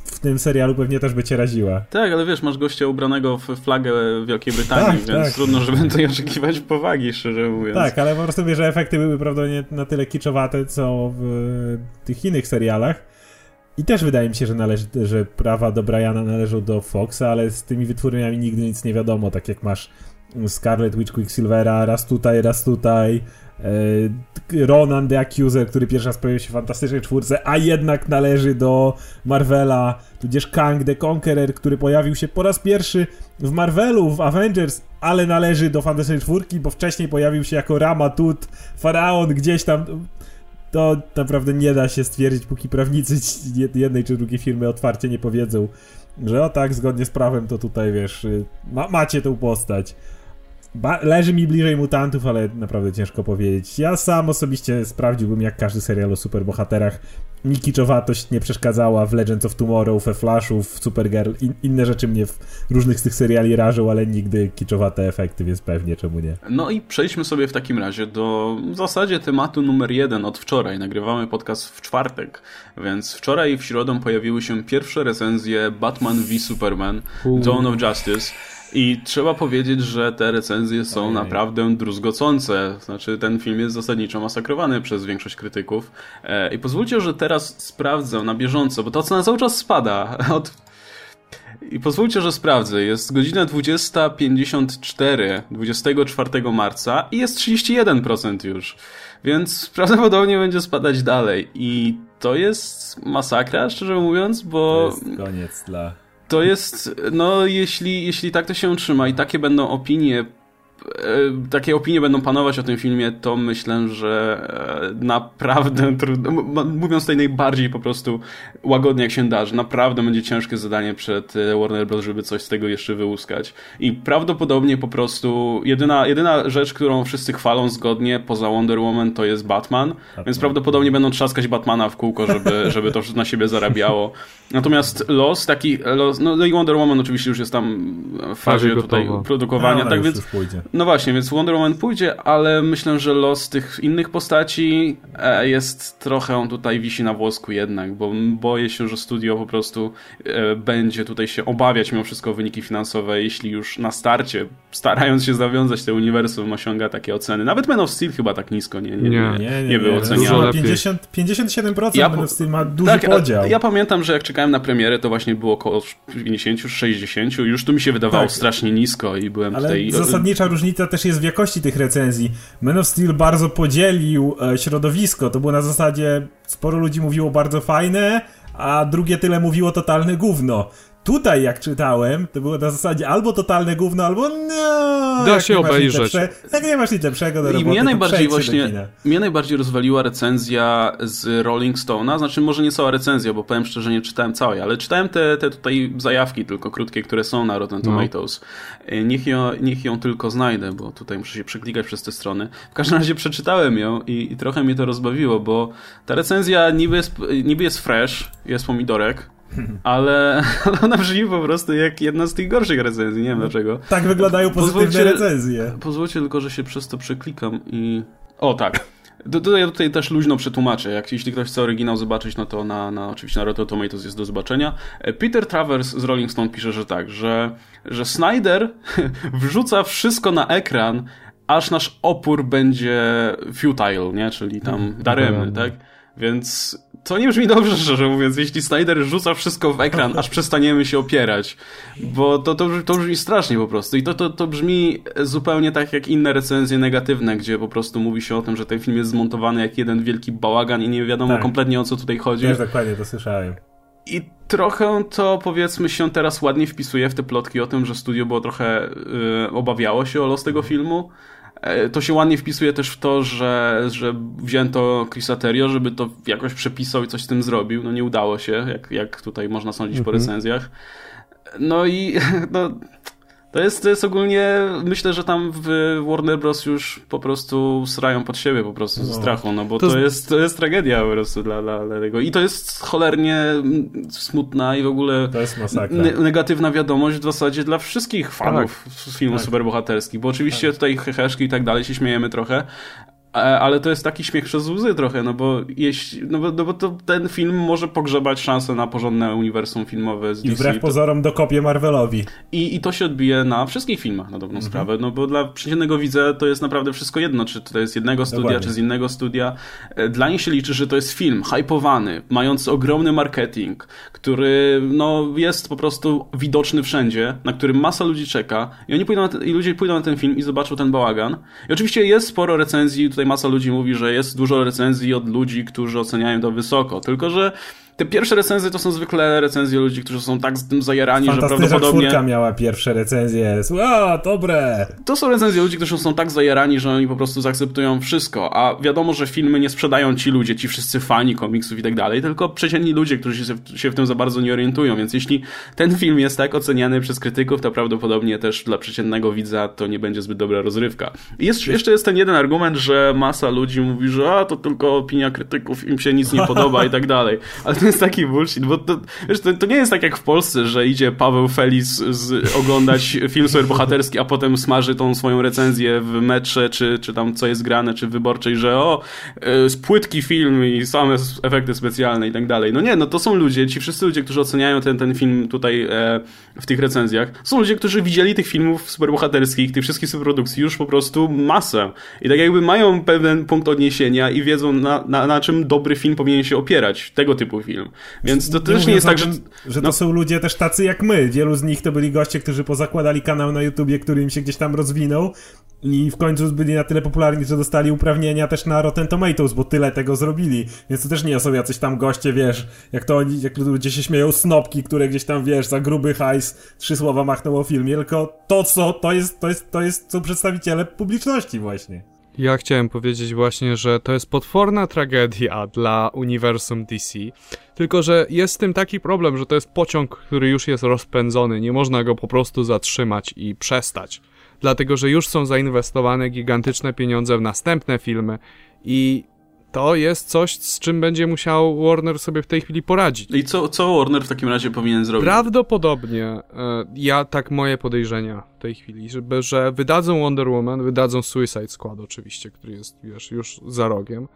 Speaker 3: w tym serialu pewnie też by cię raziła.
Speaker 1: Tak, ale wiesz, masz gościa ubranego w flagę Wielkiej Brytanii, tak, więc tak. trudno, żeby tutaj oczekiwać powagi, szczerze mówiąc.
Speaker 3: Tak, ale po prostu wiesz, że efekty były prawdopodobnie na tyle kiczowate, co w tych innych serialach. I też wydaje mi się, że, należy, że prawa do Briana należą do Foxa, ale z tymi wytwórniami nigdy nic nie wiadomo, tak jak masz Scarlet Witch Quicksilvera, raz tutaj, raz tutaj, e, Ronan the Accuser, który pierwszy raz pojawił się w Fantastycznej Czwórce, a jednak należy do Marvela, tudzież Kang the Conqueror, który pojawił się po raz pierwszy w Marvelu, w Avengers, ale należy do Fantastycznej Czwórki, bo wcześniej pojawił się jako Rama Tut, Faraon gdzieś tam to naprawdę nie da się stwierdzić, póki prawnicy jednej czy drugiej firmy otwarcie nie powiedzą, że o tak, zgodnie z prawem, to tutaj wiesz, y, ma, macie tą postać. Ba leży mi bliżej mutantów, ale naprawdę ciężko powiedzieć. Ja sam osobiście sprawdziłbym, jak każdy serial o superbohaterach mi kiczowatość nie przeszkadzała w Legends of Tomorrow, we Flashu, w Supergirl. In, inne rzeczy mnie w różnych z tych seriali rażą, ale nigdy kiczowate efekty, więc pewnie czemu nie.
Speaker 1: No i przejdźmy sobie w takim razie do w zasadzie tematu numer jeden od wczoraj. Nagrywamy podcast w czwartek, więc wczoraj w środę pojawiły się pierwsze recenzje Batman v Superman Dawn of Justice. I trzeba powiedzieć, że te recenzje są Ojej. naprawdę druzgocące. Znaczy, ten film jest zasadniczo masakrowany przez większość krytyków. E, I pozwólcie, że teraz sprawdzę na bieżąco, bo to ocena cały czas spada. Od... I pozwólcie, że sprawdzę. Jest godzina 20.54 24 marca i jest 31% już. Więc prawdopodobnie będzie spadać dalej. I to jest masakra, szczerze mówiąc, bo...
Speaker 3: To jest koniec dla
Speaker 1: to jest, no jeśli, jeśli tak to się utrzyma i takie będą opinie takie opinie będą panować o tym filmie, to myślę, że e, naprawdę trudno, mówiąc tutaj najbardziej po prostu łagodnie jak się da, że naprawdę będzie ciężkie zadanie przed e, Warner Bros., żeby coś z tego jeszcze wyłuskać. I prawdopodobnie po prostu jedyna, jedyna rzecz, którą wszyscy chwalą zgodnie poza Wonder Woman to jest Batman, Batman. więc prawdopodobnie będą trzaskać Batmana w kółko, żeby, żeby to na siebie zarabiało. Natomiast los, taki los, no i Wonder Woman oczywiście już jest tam w fazie tutaj produkowania, no, tak więc no właśnie, więc Wonder Woman pójdzie, ale myślę, że los tych innych postaci e, jest trochę tutaj wisi na włosku jednak, bo boję się, że studio po prostu e, będzie tutaj się obawiać mimo wszystko wyniki finansowe, jeśli już na starcie, starając się zawiązać te uniwersum, osiąga takie oceny. Nawet Man of Steel chyba tak nisko nie, nie, nie, nie, nie, nie był oceniany.
Speaker 3: 50, 57% ja, Man of Steel ma duży tak, podział.
Speaker 1: Ja pamiętam, że jak czekałem na premierę, to właśnie było około 50, 60, już tu mi się wydawało tak. strasznie nisko i byłem
Speaker 3: ale
Speaker 1: tutaj...
Speaker 3: zasadnicza różnica różnica też jest w jakości tych recenzji. Man of Steel bardzo podzielił e, środowisko. To było na zasadzie, sporo ludzi mówiło bardzo fajne, a drugie tyle mówiło totalne gówno. Tutaj, jak czytałem, to było na zasadzie albo totalne gówno, albo no.
Speaker 2: Da się obejrzeć.
Speaker 3: lepsze- Jak nie masz nic lepszego do roboty,
Speaker 1: I mnie najbardziej właśnie, mnie najbardziej rozwaliła recenzja z Rolling Stone'a, znaczy może nie cała recenzja, bo powiem szczerze, nie czytałem całej, ale czytałem te, te tutaj zajawki tylko krótkie, które są na Rotten
Speaker 2: No.
Speaker 1: Tomatoes. Y, Niech, ją, niech ją tylko znajdę, bo tutaj muszę się przeklikać przez te strony. W każdym razie przeczytałem ją i, i trochę mnie to rozbawiło, bo ta recenzja niby jest, niby jest fresh, jest pomidorek, ale ale ona brzmi po prostu jak jedna z tych gorszych recenzji, nie wiem dlaczego.
Speaker 3: Tak wyglądają pozytywne
Speaker 1: Pozwólcie-
Speaker 3: recenzje.
Speaker 1: Pozwólcie tylko, że się przez to przeklikam i... O, tak. Do, do, ja tutaj też luźno przetłumaczę. Jak, jeśli ktoś chce oryginał zobaczyć, no to na, na, oczywiście na Rotten Tomatoes jest do zobaczenia. E, Peter Travers z Rolling Stone pisze, że tak, że, że Snyder wrzuca wszystko na ekran, aż nasz opór będzie futile, nie? Czyli tam daremny,
Speaker 2: daremny.
Speaker 1: tak? Więc to nie brzmi dobrze, szczerze mówiąc, jeśli Snyder rzuca wszystko w ekran, aż przestaniemy się opierać. Bo to, to, brzmi- to brzmi strasznie po prostu. I to, to, to brzmi zupełnie tak jak inne recenzje negatywne, gdzie po prostu mówi się o tym, że ten film jest zmontowany jak jeden wielki bałagan i nie wiadomo
Speaker 3: Tak.
Speaker 1: kompletnie o co tutaj chodzi.
Speaker 3: Wiesz, dokładnie to słyszałem.
Speaker 1: I trochę to powiedzmy się teraz ładnie wpisuje w te plotki o tym, że studio było trochę y, obawiało się o los tego filmu. E, To się ładnie wpisuje też w to, że, że wzięto Chrisa Terrio, żeby to jakoś przepisał i coś z tym zrobił. No nie udało się, jak, jak tutaj można sądzić po recenzjach. No i no, to, jest, to jest ogólnie, myślę, że tam w Warner Bros. już po prostu srają pod siebie po prostu ze
Speaker 3: No.
Speaker 1: strachu, no bo
Speaker 2: To
Speaker 1: to, jest, to jest tragedia po prostu dla, dla, dla tego. I to jest cholernie smutna i w ogóle
Speaker 3: To jest masakra.
Speaker 1: ne negatywna wiadomość w zasadzie dla wszystkich fanów filmów
Speaker 3: Tak.
Speaker 1: superbohaterskich, bo oczywiście tutaj heheszki i tak dalej się śmiejemy trochę, ale to jest taki śmiech przez łzy trochę, no bo jeśli, no bo, no bo to ten film może pogrzebać szansę na porządne uniwersum filmowe z
Speaker 3: I
Speaker 1: DC.
Speaker 3: wbrew pozorom dokopię Marvelowi.
Speaker 1: I, I to się odbije na wszystkich filmach, na dobrą sprawę, no bo dla przeciętnego widza to jest naprawdę wszystko jedno, czy to jest z jednego studia,
Speaker 3: Dokładnie.
Speaker 1: czy z innego studia. E, Dla nich się liczy, że to jest film hypowany, mający ogromny marketing, który no, jest po prostu widoczny wszędzie, na którym masa ludzi czeka i oni pójdą i ludzie pójdą na ten film i zobaczą ten bałagan. I oczywiście jest sporo recenzji, tutaj masa ludzi mówi, że jest dużo recenzji od ludzi, którzy oceniają to wysoko, tylko że te pierwsze recenzje to są zwykle recenzje ludzi, którzy są tak z tym zajarani, że prawdopodobnie...
Speaker 3: czwórka miała pierwsze recenzje. Ła, dobre!
Speaker 1: To są recenzje ludzi, którzy są tak zajarani, że oni po prostu zaakceptują wszystko. A wiadomo, że filmy nie sprzedają ci ludzie, ci wszyscy fani komiksów i tak dalej, tylko przeciętni ludzie, którzy się, w- się w tym za bardzo nie orientują. Więc jeśli ten film jest tak oceniany przez krytyków, to prawdopodobnie też dla przeciętnego widza to nie będzie zbyt dobra rozrywka. I jest, jeszcze jest ten jeden argument, że masa ludzi mówi, że a, to tylko opinia krytyków, im się nic nie podoba i tak dalej. Ale to jest taki bullshit, bo to, wiesz, to, to nie jest tak jak w Polsce, że idzie Paweł Felis z, oglądać film superbohaterski, a potem smaży tą swoją recenzję w metrze, czy, czy tam co jest grane, czy wyborczej, że o, y, spłytki film i same efekty specjalne i tak dalej. No nie, no to są ludzie, ci wszyscy ludzie, którzy oceniają ten, ten film tutaj e, w tych recenzjach, są ludzie, którzy widzieli tych filmów superbohaterskich, tych wszystkich superprodukcji już po prostu masę. I tak jakby mają pewien punkt odniesienia i wiedzą na, na, na czym dobry film powinien się opierać, tego typu film. Więc to też nie jest tak, że...
Speaker 3: tym, że
Speaker 1: no.
Speaker 3: to są ludzie też tacy jak my. Wielu z nich to byli goście, którzy pozakładali kanał na YouTubie, który im się gdzieś tam rozwinął i w końcu byli na tyle popularni, że dostali uprawnienia też na Rotten Tomatoes, bo tyle tego zrobili. Więc to też nie są jacyś tam goście, wiesz, jak to oni, jak ludzie się śmieją, snopki, które gdzieś tam, wiesz, za gruby hajs trzy słowa machnął o filmie, tylko to, co, to jest, to jest, to jest, są przedstawiciele publiczności właśnie.
Speaker 2: Ja chciałem powiedzieć właśnie, że to jest potworna tragedia dla uniwersum DC. Tylko, że jest z tym taki problem, że to jest pociąg, który już jest rozpędzony. Nie można go po prostu zatrzymać i przestać. Dlatego, że już są zainwestowane gigantyczne pieniądze w następne filmy i to jest coś, z czym będzie musiał Warner sobie w tej chwili poradzić.
Speaker 1: I co, co Warner w takim razie powinien zrobić?
Speaker 2: Prawdopodobnie, e, ja tak moje podejrzenia w tej chwili, żeby, że wydadzą Wonder Woman, wydadzą Suicide Squad oczywiście, który jest, wiesz, już za rogiem.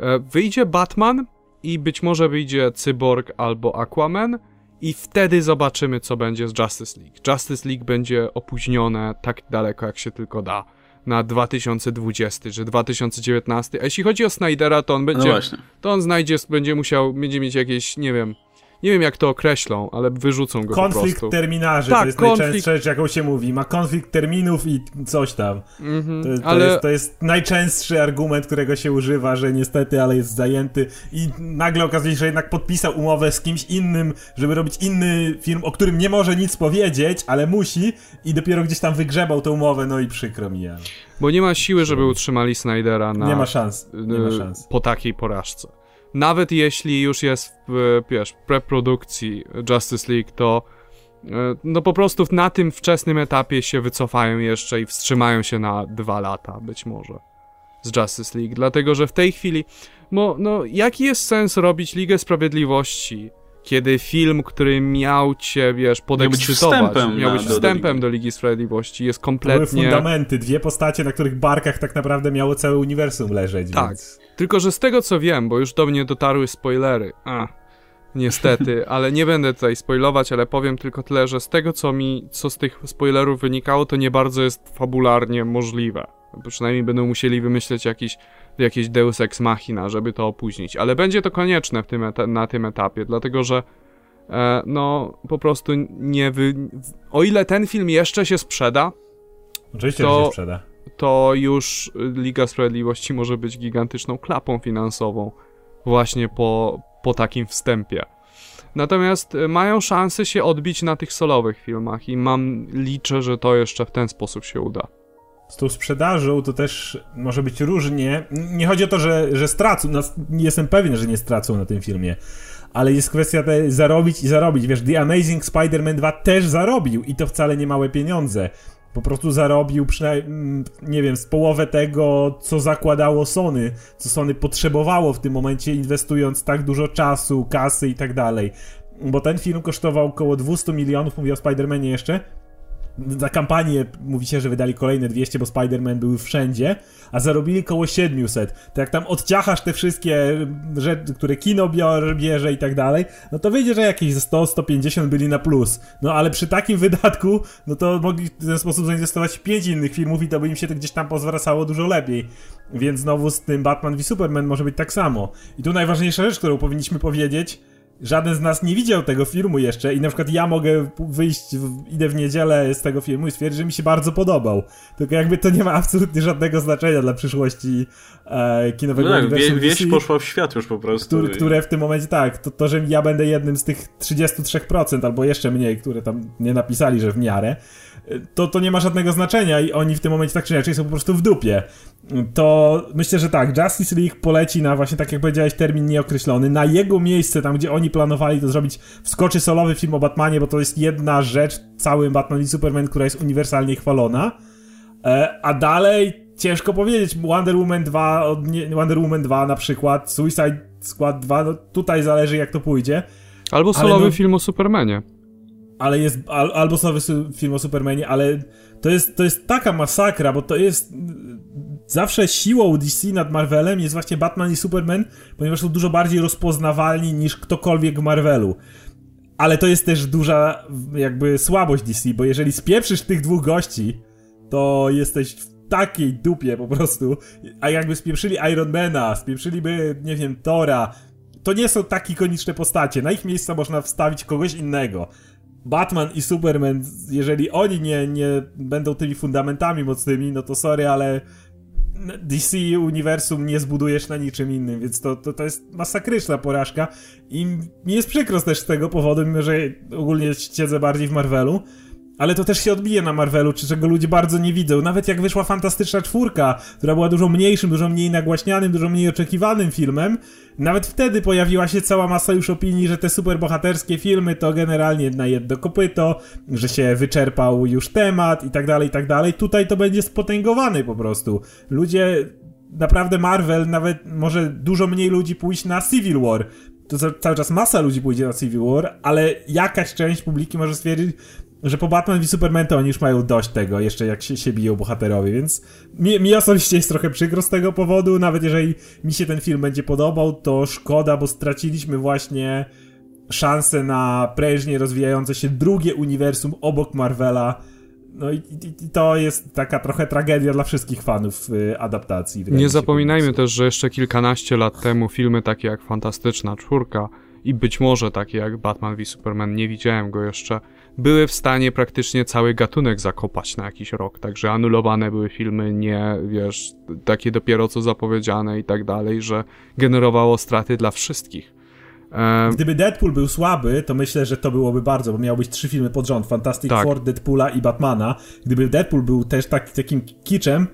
Speaker 2: E, Wyjdzie Batman i być może wyjdzie Cyborg albo Aquaman i wtedy zobaczymy, co będzie z Justice League. Justice League będzie opóźnione tak daleko, jak się tylko da. Na 2020 czy 2019. A jeśli chodzi o Snydera, to on
Speaker 1: No
Speaker 2: będzie
Speaker 1: właśnie.
Speaker 2: to on znajdzie, będzie musiał, będzie mieć jakieś, nie wiem, nie wiem jak to określą, ale wyrzucą go
Speaker 3: konflikt
Speaker 2: po prostu.
Speaker 3: Konflikt terminarzy, tak, to jest konflikt... najczęstsza rzecz, jaką się mówi. Ma konflikt terminów i coś tam. Mm-hmm, to, to, ale... jest, to jest najczęstszy argument, którego się używa, że niestety, ale jest zajęty i nagle okazuje się, że jednak podpisał umowę z kimś innym, żeby robić inny film, o którym nie może nic powiedzieć, ale musi i dopiero gdzieś tam wygrzebał tę umowę, no i przykro mi. Ale...
Speaker 2: Bo nie ma siły, żeby utrzymali Snydera na...
Speaker 3: Nie ma szans. Nie ma szans.
Speaker 2: Po takiej porażce nawet jeśli już jest w, wiesz, preprodukcji Justice League, to e, no po prostu na tym wczesnym etapie się wycofają jeszcze i wstrzymają się na dwa lata, być może, z Justice League, dlatego że w tej chwili, no, no jaki jest sens robić Ligę Sprawiedliwości, kiedy film, który miał cię, wiesz, podekscytować, miał być wstępem, miał być na, wstępem do, do, Ligi Sprawiedliwości, jest kompletnie... To
Speaker 3: były fundamenty, dwie postacie, na których barkach tak naprawdę miało całe uniwersum leżeć,
Speaker 2: Tak,
Speaker 3: więc...
Speaker 2: tylko że z tego co wiem, bo już do mnie dotarły spoilery, a, niestety, ale nie będę tutaj spoilować, ale powiem tylko tyle, że z tego co mi, co z tych spoilerów wynikało, to nie bardzo jest fabularnie możliwe. Przynajmniej będą musieli wymyśleć jakiś jakieś deus ex machina, żeby to opóźnić, ale będzie to konieczne tym na tym etapie, dlatego że e, no po prostu nie wy... O ile ten film jeszcze się sprzeda,
Speaker 3: Oczywiście, to, że się sprzeda.
Speaker 2: To już Liga Sprawiedliwości może być gigantyczną klapą finansową właśnie po, po takim wstępie. Natomiast e, mają szansę się odbić na tych solowych filmach i mam liczę, że to jeszcze w ten sposób się uda
Speaker 3: z tą sprzedażą to też może być różnie. Nie chodzi o to, że, że stracą, no, jestem pewien, że nie stracą na tym filmie, ale jest kwestia te zarobić i zarobić. Wiesz, The Amazing Spider-Man 2 też zarobił i to wcale nie małe pieniądze. Po prostu zarobił przynajmniej, mm, nie wiem, z połowę tego, co zakładało Sony, co Sony potrzebowało w tym momencie, inwestując tak dużo czasu, kasy i tak dalej. Bo ten film kosztował około 200 milionów, mówię o Spider-Manie jeszcze, za kampanię mówi się, że wydali kolejne 200, bo Spider-Man był wszędzie, a zarobili koło 700. To jak tam odciachasz te wszystkie rzeczy, które kino bierze i tak dalej, no to wyjdzie, że jakieś 100-150 byli na plus. No ale przy takim wydatku, no to mogli w ten sposób zainwestować w 5 innych filmów i to by im się to gdzieś tam pozwracało dużo lepiej. Więc znowu z tym Batman v Superman może być tak samo. I tu najważniejsza rzecz, którą powinniśmy powiedzieć, żaden z nas nie widział tego filmu jeszcze i na przykład ja mogę wyjść, w, idę w niedzielę z tego filmu i stwierdzić, że mi się bardzo podobał. Tylko jakby to nie ma absolutnie żadnego znaczenia dla przyszłości e, kinowego
Speaker 1: no
Speaker 3: tak,
Speaker 1: uniwersum wieść poszła w świat już po prostu.
Speaker 3: Który, które w tym momencie, tak, to, to, że ja będę jednym z tych 33% albo jeszcze mniej, które tam nie napisali, że w miarę, to, to nie ma żadnego znaczenia i oni w tym momencie tak czy inaczej są po prostu w dupie. To myślę, że tak, Justice League poleci na właśnie, tak jak powiedziałeś, termin nieokreślony. Na jego miejsce, tam gdzie oni planowali to zrobić, wskoczy solowy film o Batmanie, bo to jest jedna rzecz, cały Batman i Superman, która jest uniwersalnie chwalona. E, a dalej ciężko powiedzieć, Wonder Woman 2, Wonder Woman 2 na przykład, Suicide Squad 2, no tutaj zależy jak to pójdzie.
Speaker 2: Albo solowy no, film o Supermanie
Speaker 3: ale jest al, albo nowy film o Supermanie, ale to jest, to jest taka masakra, bo to jest zawsze siłą DC nad Marvelem jest właśnie Batman i Superman, ponieważ są dużo bardziej rozpoznawalni niż ktokolwiek w Marvelu. Ale to jest też duża jakby słabość DC, bo jeżeli spieprzysz tych dwóch gości, to jesteś w takiej dupie po prostu. A jakby spieprzyli Ironmana, spieprzyliby, nie wiem, Tora, to nie są tak ikoniczne postacie. Na ich miejsca można wstawić kogoś innego. Batman i Superman, jeżeli oni nie, nie będą tymi fundamentami mocnymi, no to sorry, ale DC uniwersum nie zbudujesz na niczym innym, więc to, to, to jest masakryczna porażka. I mi jest przykro też z tego powodu, mimo że ogólnie siedzę bardziej w Marvelu, ale to też się odbije na Marvelu, czego ludzie bardzo nie widzą. Nawet jak wyszła Fantastyczna Czwórka, która była dużo mniejszym, dużo mniej nagłaśnianym, dużo mniej oczekiwanym filmem, nawet wtedy pojawiła się cała masa już opinii, że te superbohaterskie filmy to generalnie na jedno kopyto, że się wyczerpał już temat i tak dalej, i tak dalej. Tutaj to będzie spotęgowany po prostu. Ludzie naprawdę Marvel, nawet może dużo mniej ludzi pójść na Civil War. To cały czas masa ludzi pójdzie na Civil War, ale jakaś część publiki może stwierdzić, że po Batman i Superman to oni już mają dość tego, jeszcze jak się, się biją bohaterowie, więc mi, mi osobiście jest trochę przykro z tego powodu, nawet jeżeli mi się ten film będzie podobał, to szkoda, bo straciliśmy właśnie szansę na prężnie rozwijające się drugie uniwersum obok Marvela, no i, i, i, to jest taka trochę tragedia dla wszystkich fanów y, adaptacji.
Speaker 2: Nie zapominajmy też, że jeszcze kilkanaście lat temu filmy takie jak Fantastyczna Czwórka i być może takie jak Batman v Superman, nie widziałem go jeszcze, były w stanie praktycznie cały gatunek zakopać na jakiś rok, także anulowane były filmy nie, wiesz, takie dopiero co zapowiedziane i tak dalej, że generowało straty dla wszystkich.
Speaker 3: Gdyby Deadpool był słaby, to myślę, że to byłoby bardzo, bo miałbyś trzy filmy pod rząd, Fantastic tak. Four, Deadpoola i Batmana. Gdyby Deadpool był też tak, takim kiczem,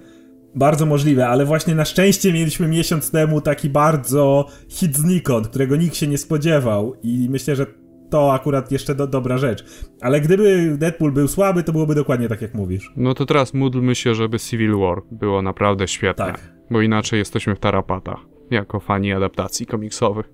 Speaker 3: bardzo możliwe, ale właśnie na szczęście mieliśmy miesiąc temu taki bardzo hit znikąd, którego nikt się nie spodziewał i myślę, że to akurat jeszcze do, dobra rzecz. Ale gdyby Deadpool był słaby, to byłoby dokładnie tak, jak mówisz.
Speaker 2: No to teraz módlmy się, żeby Civil War było naprawdę świetne. Tak. Bo inaczej jesteśmy w tarapatach, jako fani adaptacji komiksowych.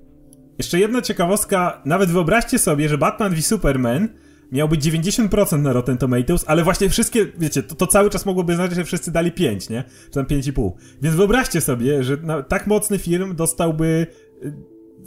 Speaker 3: Jeszcze jedna ciekawostka, nawet wyobraźcie sobie, że Batman v Superman miał być 90% na Rotten Tomatoes, ale właśnie wszystkie, wiecie, to, to cały czas mogłoby znaczyć, że wszyscy dali 5, nie? Czy tam 5,5. Więc wyobraźcie sobie, że tak mocny film dostałby y,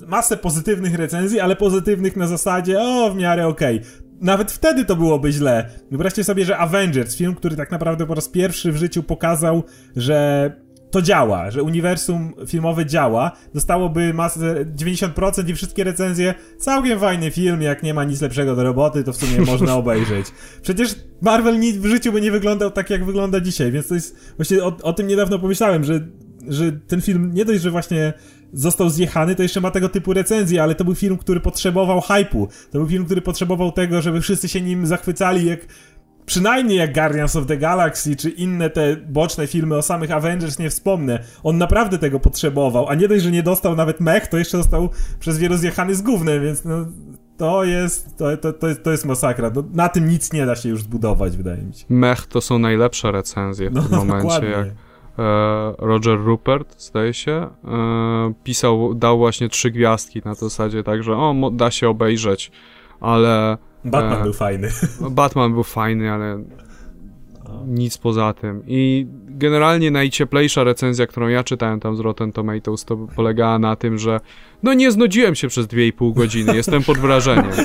Speaker 3: masę pozytywnych recenzji, ale pozytywnych na zasadzie, o, w miarę okej. Okay. Nawet wtedy to byłoby źle. Wyobraźcie sobie, że Avengers, film, który tak naprawdę po raz pierwszy w życiu pokazał, że to działa, że uniwersum filmowe działa, dostałoby masę 90% i wszystkie recenzje, całkiem fajny film, jak nie ma nic lepszego do roboty, to w sumie można obejrzeć. Przecież Marvel w życiu by nie wyglądał tak, jak wygląda dzisiaj, więc to jest, właśnie o, o tym niedawno pomyślałem, że, że ten film nie dość, że właśnie został zjechany, to jeszcze ma tego typu recenzje, ale to był film, który potrzebował hypu. To był film, który potrzebował tego, żeby wszyscy się nim zachwycali, jak przynajmniej jak Guardians of the Galaxy, czy inne te boczne filmy o samych Avengers nie wspomnę. On naprawdę tego potrzebował, a nie dość, że nie dostał nawet mech, to jeszcze został przez wielu zjechany z gównem, więc no, to jest, to, to, to, jest, to jest masakra. No, na tym nic nie da się już zbudować, wydaje mi się.
Speaker 2: Mech to są najlepsze recenzje w no, tym momencie, dokładnie. jak Roger Rupert, zdaje się, e, pisał, dał właśnie trzy gwiazdki na zasadzie, także o, da się obejrzeć, ale
Speaker 3: Batman e, był fajny.
Speaker 2: Batman był fajny, ale nic poza tym. I generalnie najcieplejsza recenzja, którą ja czytałem tam z Rotten Tomatoes, to polegała na tym, że no nie znudziłem się przez 2,5 godziny, jestem pod wrażeniem.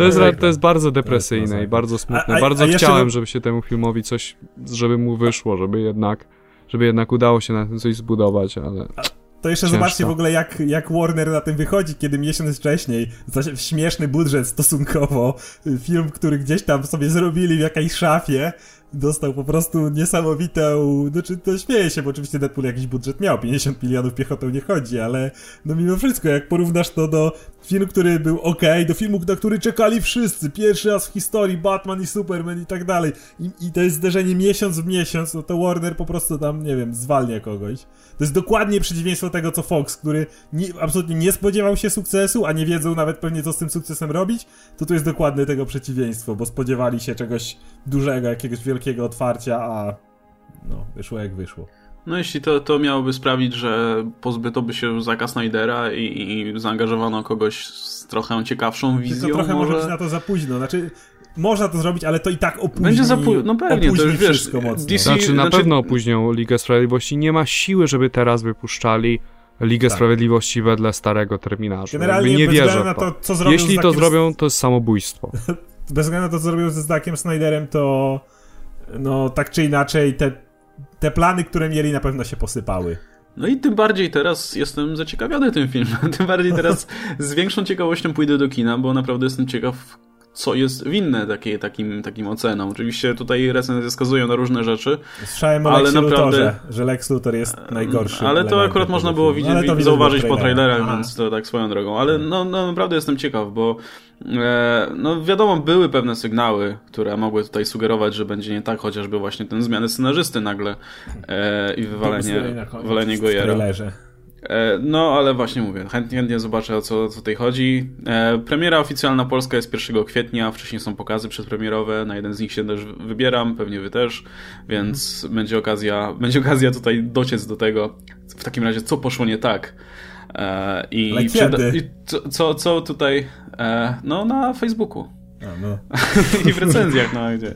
Speaker 2: to, jest, to jest bardzo depresyjne i bardzo smutne. A, bardzo a chciałem, żeby się temu filmowi coś, żeby mu wyszło, żeby jednak, żeby jednak udało się na tym coś zbudować, ale...
Speaker 3: To jeszcze Ciężko. zobaczcie w ogóle, jak, jak Warner na tym wychodzi, kiedy miesiąc wcześniej, śmieszny budżet stosunkowo, film, który gdzieś tam sobie zrobili w jakiejś szafie, dostał po prostu niesamowitą, znaczy to śmieje się, bo oczywiście Deadpool jakiś budżet miał, 50 milionów piechotą nie chodzi, ale no mimo wszystko, jak porównasz to do filmu, który był ok, do filmu, na który czekali wszyscy, pierwszy raz w historii, Batman i Superman i tak dalej, i, i to jest zderzenie miesiąc w miesiąc, no to Warner po prostu tam, nie wiem, zwalnia kogoś. To jest dokładnie przeciwieństwo tego, co Fox, który nie, absolutnie nie spodziewał się sukcesu, a nie wiedzą nawet pewnie, co z tym sukcesem robić, to tu jest dokładnie tego przeciwieństwo, bo spodziewali się czegoś dużego, jakiegoś wielkiego otwarcia, a no, wyszło jak wyszło.
Speaker 1: No jeśli to, to miałoby sprawić, że pozbyto by się Zaka Snydera i, i zaangażowano kogoś z trochę ciekawszą wizją,
Speaker 3: Tylko trochę może być na to za późno. Znaczy, można to zrobić, ale to i tak opóźni. Będzie za późno, no pewnie, to już wiesz, mocno.
Speaker 2: DC, znaczy na znaczy... pewno opóźnią Ligę Sprawiedliwości. Nie ma siły, żeby teraz wypuszczali Ligę tak. Sprawiedliwości wedle starego terminarza. Generalnie nie wierzę na to, co zrobią Jeśli to zrobią, to jest samobójstwo.
Speaker 3: bez względu na to, co zrobią ze Zakiem Snyderem, to no tak czy inaczej te, te plany, które mieli na pewno się posypały.
Speaker 1: No i tym bardziej teraz jestem zaciekawiony tym filmem. Tym bardziej teraz z większą ciekawością pójdę do kina, bo naprawdę jestem ciekaw, co jest winne takie, takim, takim ocenom. Oczywiście tutaj recenzje wskazują na różne rzeczy.
Speaker 3: Słyszałem o ale Lexie naprawdę... Luthorze, że Lex Luthor jest najgorszy.
Speaker 1: Ale to akurat można było widzieć, no, zauważyć po trailerach, więc to tak swoją drogą. Ale no, no naprawdę jestem ciekaw, bo no wiadomo, były pewne sygnały, które mogły tutaj sugerować, że będzie nie tak, chociażby właśnie ten zmiany scenarzysty nagle e, i wywalenie, wywalenie Gojera. E, no, ale właśnie mówię, chętnie, chętnie zobaczę o co, co tutaj chodzi. E, premiera oficjalna polska jest 1 kwietnia, wcześniej są pokazy przedpremierowe, na jeden z nich się też wybieram, pewnie wy też, więc mhm. będzie okazja, będzie okazja tutaj dociec do tego, w takim razie co poszło nie tak.
Speaker 3: E, I, ale kiedy?
Speaker 1: i co, co, tutaj, no na Facebooku. A, no. I w recenzjach, no gdzie.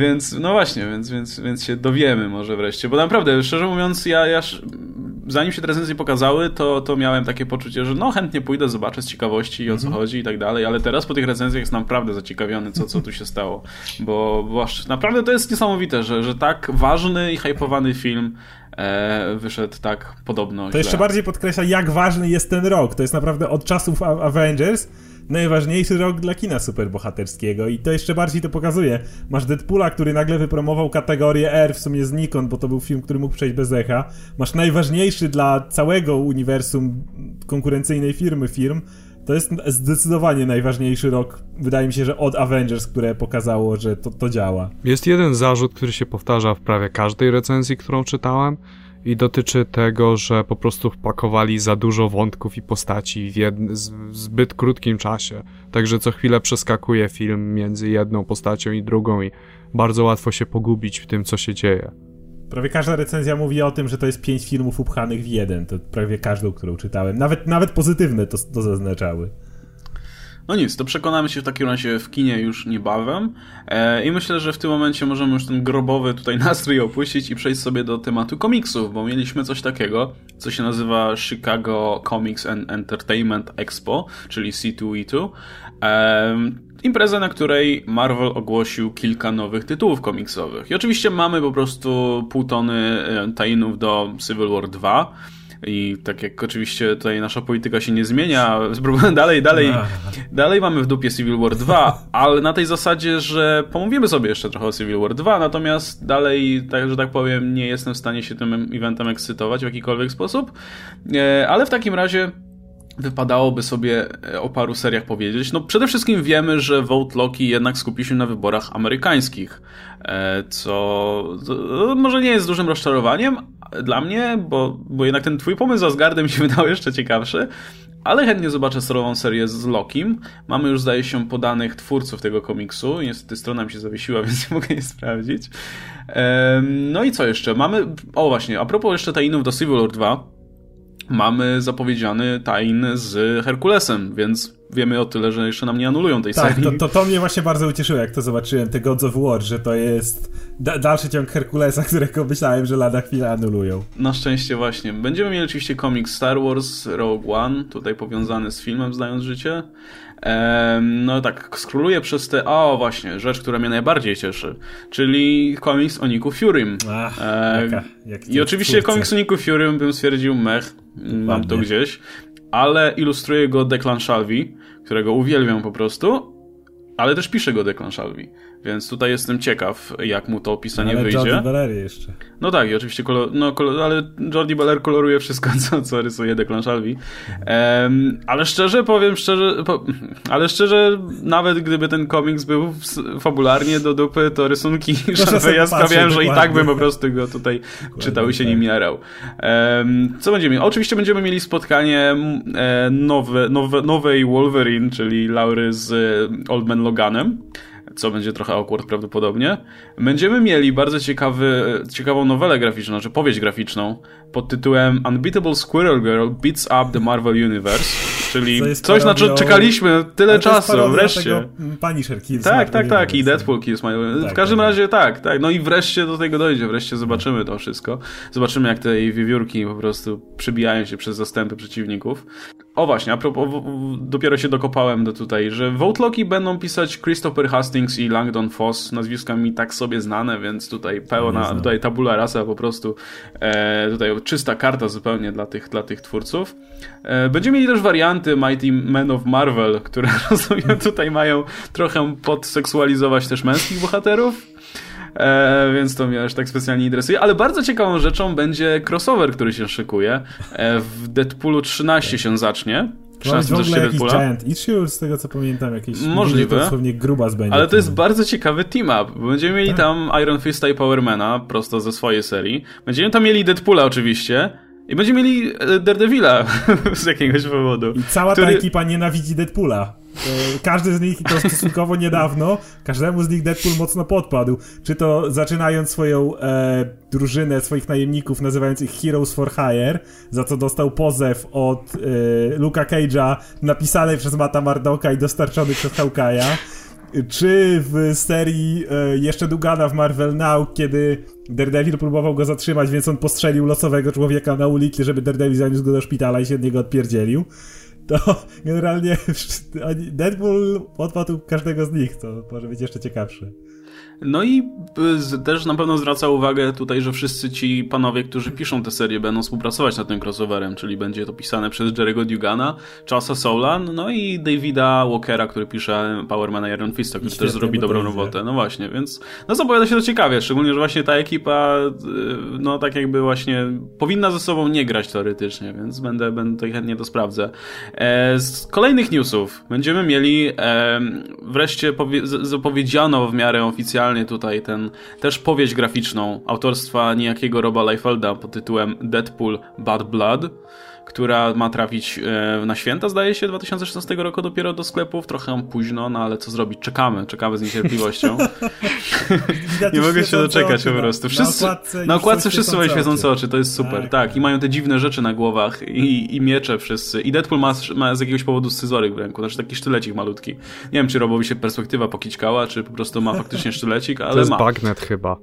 Speaker 1: Więc, no właśnie, więc, więc, więc się dowiemy może wreszcie, bo naprawdę, szczerze mówiąc, ja, ja zanim się te recenzje pokazały, to, to miałem takie poczucie, że no chętnie pójdę, zobaczę z ciekawości o co mhm. chodzi i tak dalej, ale teraz po tych recenzjach jest naprawdę zaciekawiony, co, co tu się stało, bo, bo naprawdę to jest niesamowite, że, że tak ważny i hypowany film e, wyszedł tak podobno
Speaker 3: To
Speaker 1: źle.
Speaker 3: jeszcze bardziej podkreśla, jak ważny jest ten rok. To jest naprawdę od czasów Avengers najważniejszy rok dla kina superbohaterskiego i to jeszcze bardziej to pokazuje. Masz Deadpoola, który nagle wypromował kategorię R w sumie znikąd, bo to był film, który mógł przejść bez echa. Masz najważniejszy dla całego uniwersum konkurencyjnej firmy firm. To jest zdecydowanie najważniejszy rok, wydaje mi się, że od Avengers, które pokazało, że to, to działa.
Speaker 2: Jest jeden zarzut, który się powtarza w prawie każdej recenzji, którą czytałem i dotyczy tego, że po prostu wpakowali za dużo wątków i postaci w, w zbyt krótkim czasie. Także co chwilę przeskakuje film między jedną postacią i drugą i bardzo łatwo się pogubić w tym, co się dzieje.
Speaker 3: Prawie każda recenzja mówi o tym, że to jest pięć filmów upchanych w jeden. To prawie każdą, którą czytałem. Nawet, nawet pozytywne to, to zaznaczały.
Speaker 1: No nic, to przekonamy się w takim razie w kinie już niebawem e, i myślę, że w tym momencie możemy już ten grobowy tutaj nastrój opuścić i przejść sobie do tematu komiksów, bo mieliśmy coś takiego, co się nazywa Chicago Comics and Entertainment Expo, czyli C2E2. E, imprezę, na której Marvel ogłosił kilka nowych tytułów komiksowych. I oczywiście mamy po prostu pół tony e, tajinów do Civil War 2, i tak jak oczywiście tutaj nasza polityka się nie zmienia, dalej, dalej, dalej mamy w dupie Civil War 2, ale na tej zasadzie, że pomówimy sobie jeszcze trochę o Civil War 2, natomiast dalej, tak, że tak powiem, nie jestem w stanie się tym eventem ekscytować w jakikolwiek sposób, e, ale w takim razie wypadałoby sobie e, o paru seriach powiedzieć. No przede wszystkim wiemy, że Vote Loki jednak skupi się na wyborach amerykańskich, e, co może nie jest dużym rozczarowaniem dla mnie, bo, bo jednak ten twój pomysł z Asgardem się wydał jeszcze ciekawszy, ale chętnie zobaczę sterową serię z Lokim. Mamy już, zdaje się, podanych twórców tego komiksu. Niestety strona mi się zawiesiła, więc nie mogę jej sprawdzić. No i co jeszcze? Mamy... O właśnie, a propos jeszcze tajinów do Civil War 2, mamy zapowiedziany tain z Herkulesem, więc wiemy o tyle, że jeszcze nam nie anulują tej
Speaker 3: tak,
Speaker 1: serii.
Speaker 3: Tak, to, to, to mnie właśnie bardzo ucieszyło, jak to zobaczyłem, te Gods of War, że to jest da dalszy ciąg Herkulesa, którego myślałem, że lada chwilę anulują.
Speaker 1: Na szczęście właśnie. Będziemy mieli oczywiście komiks Star Wars Rogue One, tutaj powiązany z filmem Zdając Życie. No tak, skroluję przez te... O, właśnie, rzecz, która mnie najbardziej cieszy, czyli komiks o Niku Furym.
Speaker 3: Ach, jaka, jak
Speaker 1: I oczywiście twórcy. komiks o Niku Furym bym stwierdził mech, mam to gdzieś, ale ilustruje go Declan Shalvey, którego uwielbiam po prostu, ale też pisze go Declan Shalvey. Więc tutaj jestem ciekaw, jak mu to opisanie
Speaker 3: ale
Speaker 1: wyjdzie.
Speaker 3: Jordi Bellery jeszcze.
Speaker 1: No tak, i oczywiście, kolor, no, kolor, ale Jordi Beller koloruje wszystko, co, co rysuje Declan Shalvey. Um, ale szczerze powiem, szczerze, po, ale szczerze, nawet gdyby ten komiks był fabularnie do dupy, to rysunki Shalveya sprawiają, że i tak bym po prostu go tutaj dokładnie, czytał i się tak. nim jarał. Um, co będziemy mieli? Oczywiście będziemy mieli spotkanie e, nowe, nowe, nowej Wolverine, czyli Laury z e, Old Man Loganem co będzie trochę awkward prawdopodobnie. Będziemy mieli bardzo ciekawy, ciekawą nowelę graficzną, czy powieść graficzną pod tytułem Unbeatable Squirrel Girl Beats Up the Marvel Universe, czyli coś na co czekaliśmy tyle czasu, wreszcie.
Speaker 3: Punisher Kills
Speaker 1: Tak, tak, tak i Deadpool Kills My tak, W każdym tak, razie tak, tak, no i wreszcie do tego dojdzie, wreszcie zobaczymy to wszystko. Zobaczymy jak te wiewiórki po prostu przybijają się przez zastępy przeciwników. O właśnie, a propos, dopiero się dokopałem do tutaj, że Vote będą pisać Christopher Hastings i Langdon Foss, nazwiska mi tak sobie znane, więc tutaj pełna, tutaj tabula rasa po prostu, e, tutaj czysta karta zupełnie dla tych, dla tych twórców. E, będziemy mieli też warianty Mighty Men of Marvel, które rozumiem tutaj mają trochę podseksualizować też męskich bohaterów. E, więc to mnie aż tak specjalnie interesuje. Ale bardzo ciekawą rzeczą będzie crossover, który się szykuje. E, w Deadpoolu 13 się zacznie.
Speaker 3: 13 w ogóle jakiś Giant Issue, z tego co pamiętam, jakieś
Speaker 1: Możliwe.
Speaker 3: dosłownie grubas będzie.
Speaker 1: Ale to jest bardzo ciekawy team-up. Będziemy mieli tak. tam Iron Fista i Powermana prosto ze swojej serii. Będziemy tam mieli Deadpoola oczywiście. I będziemy mieli e, Daredevila z jakiegoś powodu.
Speaker 3: I cała który... ta ekipa nienawidzi Deadpoola. E, każdy z nich, i to stosunkowo niedawno, każdemu z nich Deadpool mocno podpadł. Czy to zaczynając swoją e, drużynę swoich najemników, nazywając ich Heroes for Hire, za co dostał pozew od e, Luka Cage'a napisany przez Mata Mardoka i dostarczony przez Hawkeye'a czy w serii e, jeszcze Dugana w Marvel Now, kiedy Daredevil próbował go zatrzymać, więc on postrzelił losowego człowieka na ulicy, żeby Daredevil zaniósł go do szpitala i się od niego odpierdzielił to generalnie Deadpool odpadł każdego z nich, co może być jeszcze ciekawsze.
Speaker 1: No i też na pewno zwraca uwagę tutaj, że wszyscy ci panowie, którzy piszą tę serię, będą współpracować nad tym crossoverem, czyli będzie to pisane przez Jerry'ego Dugana, Charlesa Solan, no i Davida Walkera, który pisze Powermana Iron Fista, który też zrobi dobrą robotę. No właśnie, więc no zapowiada się to ciekawie, szczególnie, że właśnie ta ekipa y, no tak jakby właśnie powinna ze sobą nie grać teoretycznie, więc będę, będę chętnie to sprawdzę. E, z kolejnych newsów będziemy mieli wreszcie zapowiedziano w miarę oficjalnie tutaj ten też powieść graficzną autorstwa niejakiego Roba Liefelda pod tytułem Deadpool Bad Blood która ma trafić e, na święta, zdaje się, 2016 roku dopiero do sklepów. Trochę późno, no ale co zrobić? Czekamy, czekamy z niecierpliwością. nie mogę się doczekać po prostu. Wszyscy, na okładce, na okładce wszyscy mają świecące oczy, to jest super. Tak, tak, i mają te dziwne rzeczy na głowach i, i miecze wszyscy. I Deadpool ma, ma z jakiegoś powodu scyzoryk w ręku, znaczy taki sztylecik malutki. Nie wiem, czy Robowi się perspektywa pokićkała, czy po prostu ma faktycznie sztylecik, ale ma.
Speaker 2: To jest
Speaker 1: ma.
Speaker 2: bagnet chyba.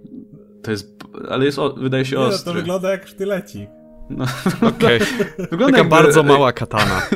Speaker 1: To jest, ale jest, wydaje się
Speaker 3: nie,
Speaker 1: ostry.
Speaker 3: No, to wygląda jak sztylecik.
Speaker 2: No, Okej. Okay. Wygląda Taka bardzo mała katana.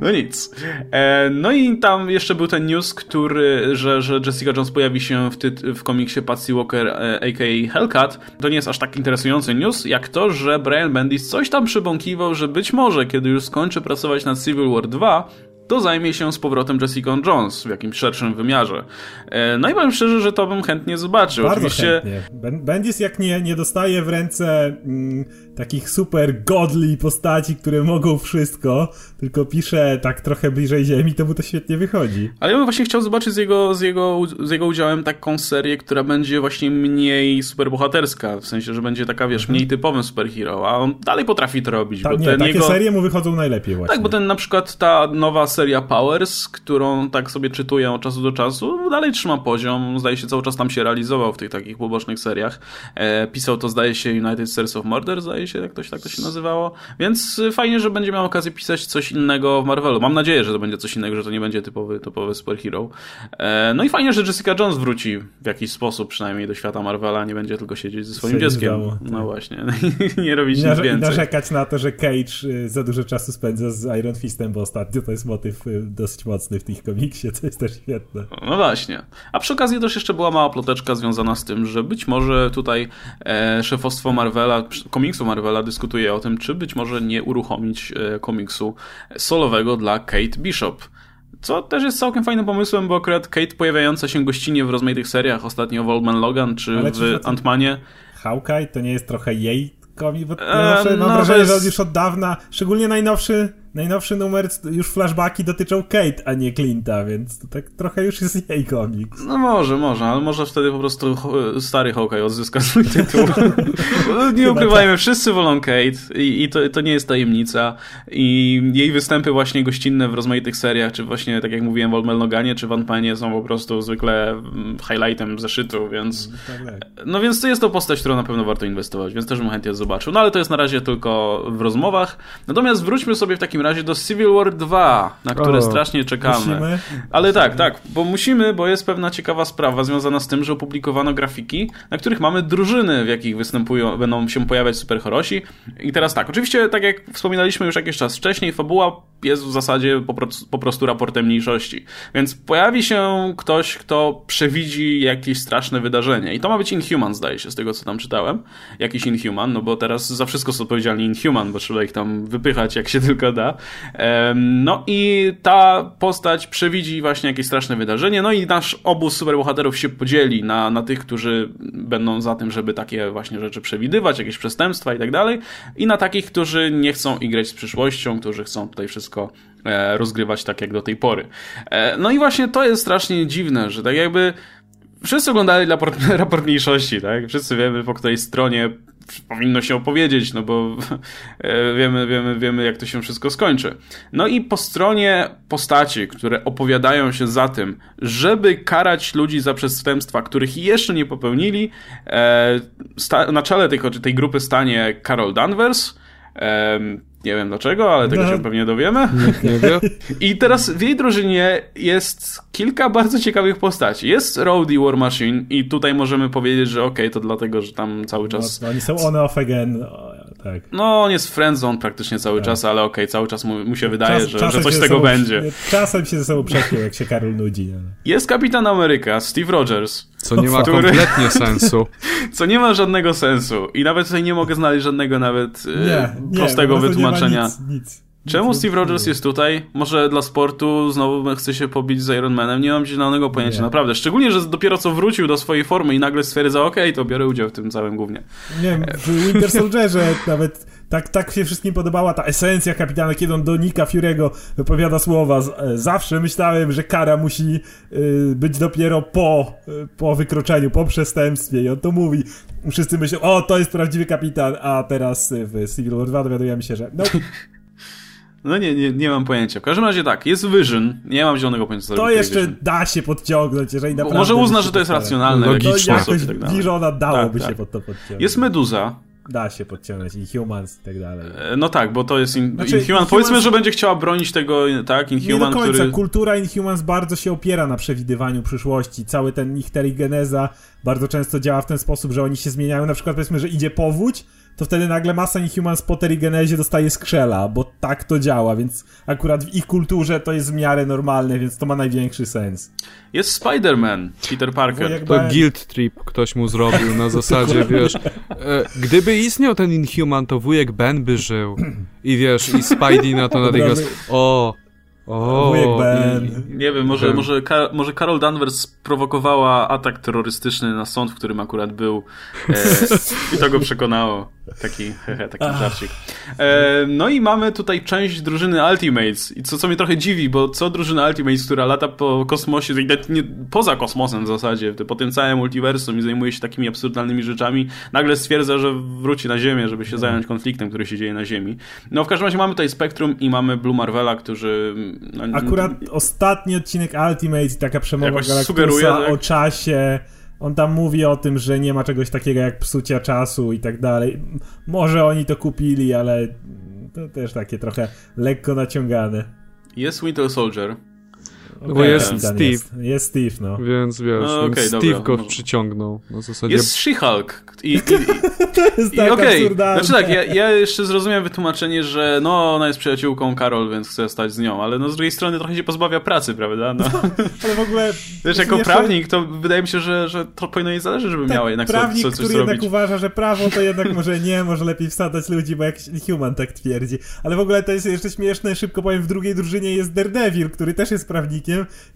Speaker 1: No nic. E, no i tam jeszcze był ten news, który, że, że Jessica Jones pojawi się w, tyt- w komiksie Patsy Walker, e, a.k.a. Hellcat. To nie jest aż tak interesujący news, jak to, że Brian Bendis coś tam przybąkiwał, że być może, kiedy już skończy pracować nad Civil War 2, to zajmie się z powrotem Jessica Jones w jakimś szerszym wymiarze. E, no i powiem szczerze, że to bym chętnie zobaczył.
Speaker 3: Bardzo Oczywiście... chętnie. Bendis jak nie, nie dostaje w ręce mm, takich super godly postaci, które mogą wszystko, tylko pisze tak trochę bliżej ziemi, to mu to świetnie wychodzi.
Speaker 1: Ale ja bym właśnie chciał zobaczyć z jego, z jego, z jego udziałem taką serię, która będzie właśnie mniej superbohaterska, w sensie, że będzie taka, wiesz, mniej typowym superhero, a on dalej potrafi to robić.
Speaker 3: Ta, bo nie, takie jego... serie mu wychodzą najlepiej właśnie.
Speaker 1: Tak, bo ten na przykład ta nowa seria Powers, którą tak sobie czytuję od czasu do czasu, dalej trzyma poziom, zdaje się cały czas tam się realizował w tych takich pobocznych seriach. E, pisał to zdaje się United States of Murder, zdaje się, jak to, tak to się nazywało. Więc fajnie, że będzie miał okazję pisać coś innego w Marvelu. Mam nadzieję, że to będzie coś innego, że to nie będzie typowy, typowy superhero. E, no i fajnie, że Jessica Jones wróci w jakiś sposób przynajmniej do świata Marvela, nie będzie tylko siedzieć ze swoim dzieckiem. no tak. właśnie, nie robić nic więcej. I
Speaker 3: narzekać na to, że Cage y, za dużo czasu spędza z Iron Fistem, bo ostatnio to jest motyw y, dosyć mocny w tych komiksie, co jest też świetne.
Speaker 1: No właśnie. A przy okazji też jeszcze była mała ploteczka związana z tym, że być może tutaj e, szefostwo Marvela, komiksu Marvela dyskutuje o tym, czy być może nie uruchomić e, komiksu solowego dla Kate Bishop. Co też jest całkiem fajnym pomysłem, bo akurat Kate pojawiająca się gościnie w rozmaitych seriach, ostatnio w Old Man Logan czy Ale w Ant-Manie.
Speaker 3: Hawkeye to nie jest trochę jej komik? Bo e, mam no wrażenie, jest... że już od dawna, szczególnie najnowszy najnowszy numer, już flashbacki dotyczą Kate, a nie Clint'a, więc to tak trochę już jest jej komiks.
Speaker 1: No może, może, ale może wtedy po prostu stary Hawkeye odzyska swój tytuł. nie ukrywajmy, tak. wszyscy wolą Kate i, i to, to nie jest tajemnica i jej występy właśnie gościnne w rozmaitych seriach, czy właśnie, tak jak mówiłem, w Old Melnoganie, czy w Ant-Manie są po prostu zwykle mm, highlightem zeszytu, więc no, tak, tak. no więc to jest to postać, którą na pewno warto inwestować, więc też bym chętnie zobaczył. No ale to jest na razie tylko w rozmowach. Natomiast wróćmy sobie w takim razie do Civil War 2, na które o, strasznie czekamy. Musimy? Ale tak, tak, bo musimy, bo jest pewna ciekawa sprawa związana z tym, że opublikowano grafiki, na których mamy drużyny, w jakich występują, będą się pojawiać superherosi. I teraz tak, oczywiście, tak jak wspominaliśmy już jakiś czas wcześniej, fabuła jest w zasadzie po, po prostu raportem mniejszości. Więc pojawi się ktoś, kto przewidzi jakieś straszne wydarzenie. I to ma być Inhuman, zdaje się, z tego co tam czytałem. Jakiś Inhuman, no bo teraz za wszystko są odpowiedzialni Inhuman, bo trzeba ich tam wypychać jak się tylko da. No i ta postać przewidzi właśnie jakieś straszne wydarzenie, no i nasz obóz superbohaterów się podzieli na, na tych, którzy będą za tym, żeby takie właśnie rzeczy przewidywać, jakieś przestępstwa i tak dalej, i na takich, którzy nie chcą igrać z przyszłością, którzy chcą tutaj wszystko e, rozgrywać tak jak do tej pory. E, no i właśnie to jest strasznie dziwne, że tak jakby wszyscy oglądali raport, raport mniejszości, tak? Wszyscy wiemy, po której stronie powinno się opowiedzieć, no bo e, wiemy, wiemy, wiemy, jak to się wszystko skończy. No i po stronie postaci, które opowiadają się za tym, żeby karać ludzi za przestępstwa, których jeszcze nie popełnili, e, na czele tej, tej grupy stanie Carol Danvers, nie wiem dlaczego, ale tego no. się pewnie dowiemy. Nie wie. I teraz w jej drużynie jest kilka bardzo ciekawych postaci. Jest Rowdy War Machine i tutaj możemy powiedzieć, że okej, okay, to dlatego, że tam cały czas...
Speaker 3: No, oni są on off again tak.
Speaker 1: No, on jest friendzone praktycznie cały czas, ale okej, cały czas mu, mu się wydaje,
Speaker 3: Czas-
Speaker 1: że, że coś z tego
Speaker 3: sobą-
Speaker 1: będzie.
Speaker 3: Czasem się ze sobą przepią, jak się Karol nudzi. Ale...
Speaker 1: Jest Kapitan Ameryka, Steve Rogers,
Speaker 2: Co nie ma
Speaker 1: Który-
Speaker 2: kompletnie sensu.
Speaker 1: co nie ma żadnego sensu i nawet tutaj nie mogę znaleźć żadnego nawet e,
Speaker 3: Nie, nie,
Speaker 1: prostego wytłumaczenia.
Speaker 3: Nic, nic.
Speaker 1: Czemu Steve Rogers jest tutaj? Może dla sportu znowu chce się pobić z Iron Manem? Nie mam zielonego pojęcia,
Speaker 3: Nie.
Speaker 1: naprawdę. Szczególnie, że dopiero co wrócił do swojej formy i nagle stwierdza, okej, to biorę udział w tym całym głównie.
Speaker 3: Nie wiem, w Winter Soldierze nawet tak, tak się wszystkim podobała ta esencja kapitana, kiedy on do Nika Fury'ego wypowiada słowa. E, Zawsze myślałem, że kara musi y, być dopiero po, y, po wykroczeniu, po przestępstwie i on to mówi. Wszyscy myślą, o, to jest prawdziwy kapitan, a teraz w Civil War 2 dowiadujemy się, że no,
Speaker 1: No nie, nie, nie mam pojęcia. W każdym razie tak, jest Vision, nie mam zielonego pojęcia,
Speaker 3: to jeszcze
Speaker 1: Vision.
Speaker 3: da się podciągnąć, jeżeli naprawdę...
Speaker 1: Może uzna,
Speaker 3: się
Speaker 1: że to jest racjonalne
Speaker 2: Logiczne.
Speaker 1: sposób
Speaker 3: jakoś
Speaker 1: tak dalej.
Speaker 3: Visiona dałoby
Speaker 1: Tak,
Speaker 3: się
Speaker 1: tak.
Speaker 3: pod to podciągnąć.
Speaker 1: Jest Meduza,
Speaker 3: Da się podciągnąć i Humans i tak dalej.
Speaker 1: E, No tak, bo to jest in,
Speaker 3: Znaczy,
Speaker 1: Inhuman.
Speaker 3: Inhumans-
Speaker 1: Powiedzmy, że będzie chciała bronić tego, tak,
Speaker 3: Nie do
Speaker 1: Inhuman,
Speaker 3: końca.
Speaker 1: który...
Speaker 3: Kultura Inhumans bardzo się opiera na przewidywaniu przyszłości. Cały ten ich terigeneza bardzo często działa w ten sposób, że oni się zmieniają. Na przykład powiedzmy, że idzie powódź, to wtedy nagle masa Inhumans po terigenezie dostaje skrzela, bo tak to działa, więc akurat w ich kulturze to jest w miarę normalne, więc to ma największy sens.
Speaker 1: Jest Spider-Man, Peter Parker.
Speaker 2: To
Speaker 3: Ben.
Speaker 2: guilt trip ktoś mu zrobił na zasadzie, wiesz, e, gdyby istniał ten Inhuman, to wujek Ben by żył. I wiesz, i Spidey na to natychmiast, o, o.
Speaker 3: Wujek Ben.
Speaker 1: Nie wiem, może, może, Ka- może Carol Danvers sprowokowała atak terrorystyczny na sąd, w którym akurat był e, i to go przekonało. Taki, hehe, taki żarcik. E, no i mamy tutaj część drużyny Ultimates i co, co mnie trochę dziwi, bo co drużyna Ultimates, która lata po kosmosie, nie, poza kosmosem w zasadzie, po tym całym multiversum i zajmuje się takimi absurdalnymi rzeczami, nagle stwierdza, że wróci na Ziemię, żeby się zająć konfliktem, który się dzieje na Ziemi. No w każdym razie mamy tutaj Spectrum i mamy Blue Marvela, którzy... No,
Speaker 3: Akurat ostatni odcinek Ultimate, taka przemowa
Speaker 1: sugeruje, tak?
Speaker 3: o czasie. On tam mówi o tym, że nie ma czegoś takiego jak psucia czasu i tak dalej. Może oni to kupili, ale to też takie trochę lekko naciągane.
Speaker 1: Jest Winter Soldier.
Speaker 2: No bo jest
Speaker 3: kapitan
Speaker 2: Steve.
Speaker 3: Jest, jest Steve, no.
Speaker 2: Więc wiesz,
Speaker 1: No,
Speaker 2: więc
Speaker 1: okej,
Speaker 2: Steve
Speaker 1: dobra,
Speaker 2: go przyciągnął. Na zasadzie,
Speaker 1: Jest She-Hulk. I, i, i,
Speaker 3: To jest
Speaker 1: i
Speaker 3: tak
Speaker 1: okej,
Speaker 3: absurdalne.
Speaker 1: znaczy tak, ja, ja jeszcze zrozumiałem wytłumaczenie, że no, ona jest przyjaciółką Karol, więc chce stać z nią, ale no z drugiej strony trochę się pozbawia pracy, prawda? No.
Speaker 3: Ale w ogóle...
Speaker 1: Wiesz, jako prawnik, to wydaje mi się, że, że to powinno jej zależeć, żeby miała jednak co,
Speaker 3: Tak, prawnik,
Speaker 1: co, coś
Speaker 3: który
Speaker 1: zrobić.
Speaker 3: jednak uważa, że prawo to jednak może nie, może lepiej wsadzać ludzi, bo jakiś human tak twierdzi. Ale w ogóle to jest jeszcze śmieszne, szybko powiem, w drugiej drużynie jest Daredevil, który też jest prawnikiem,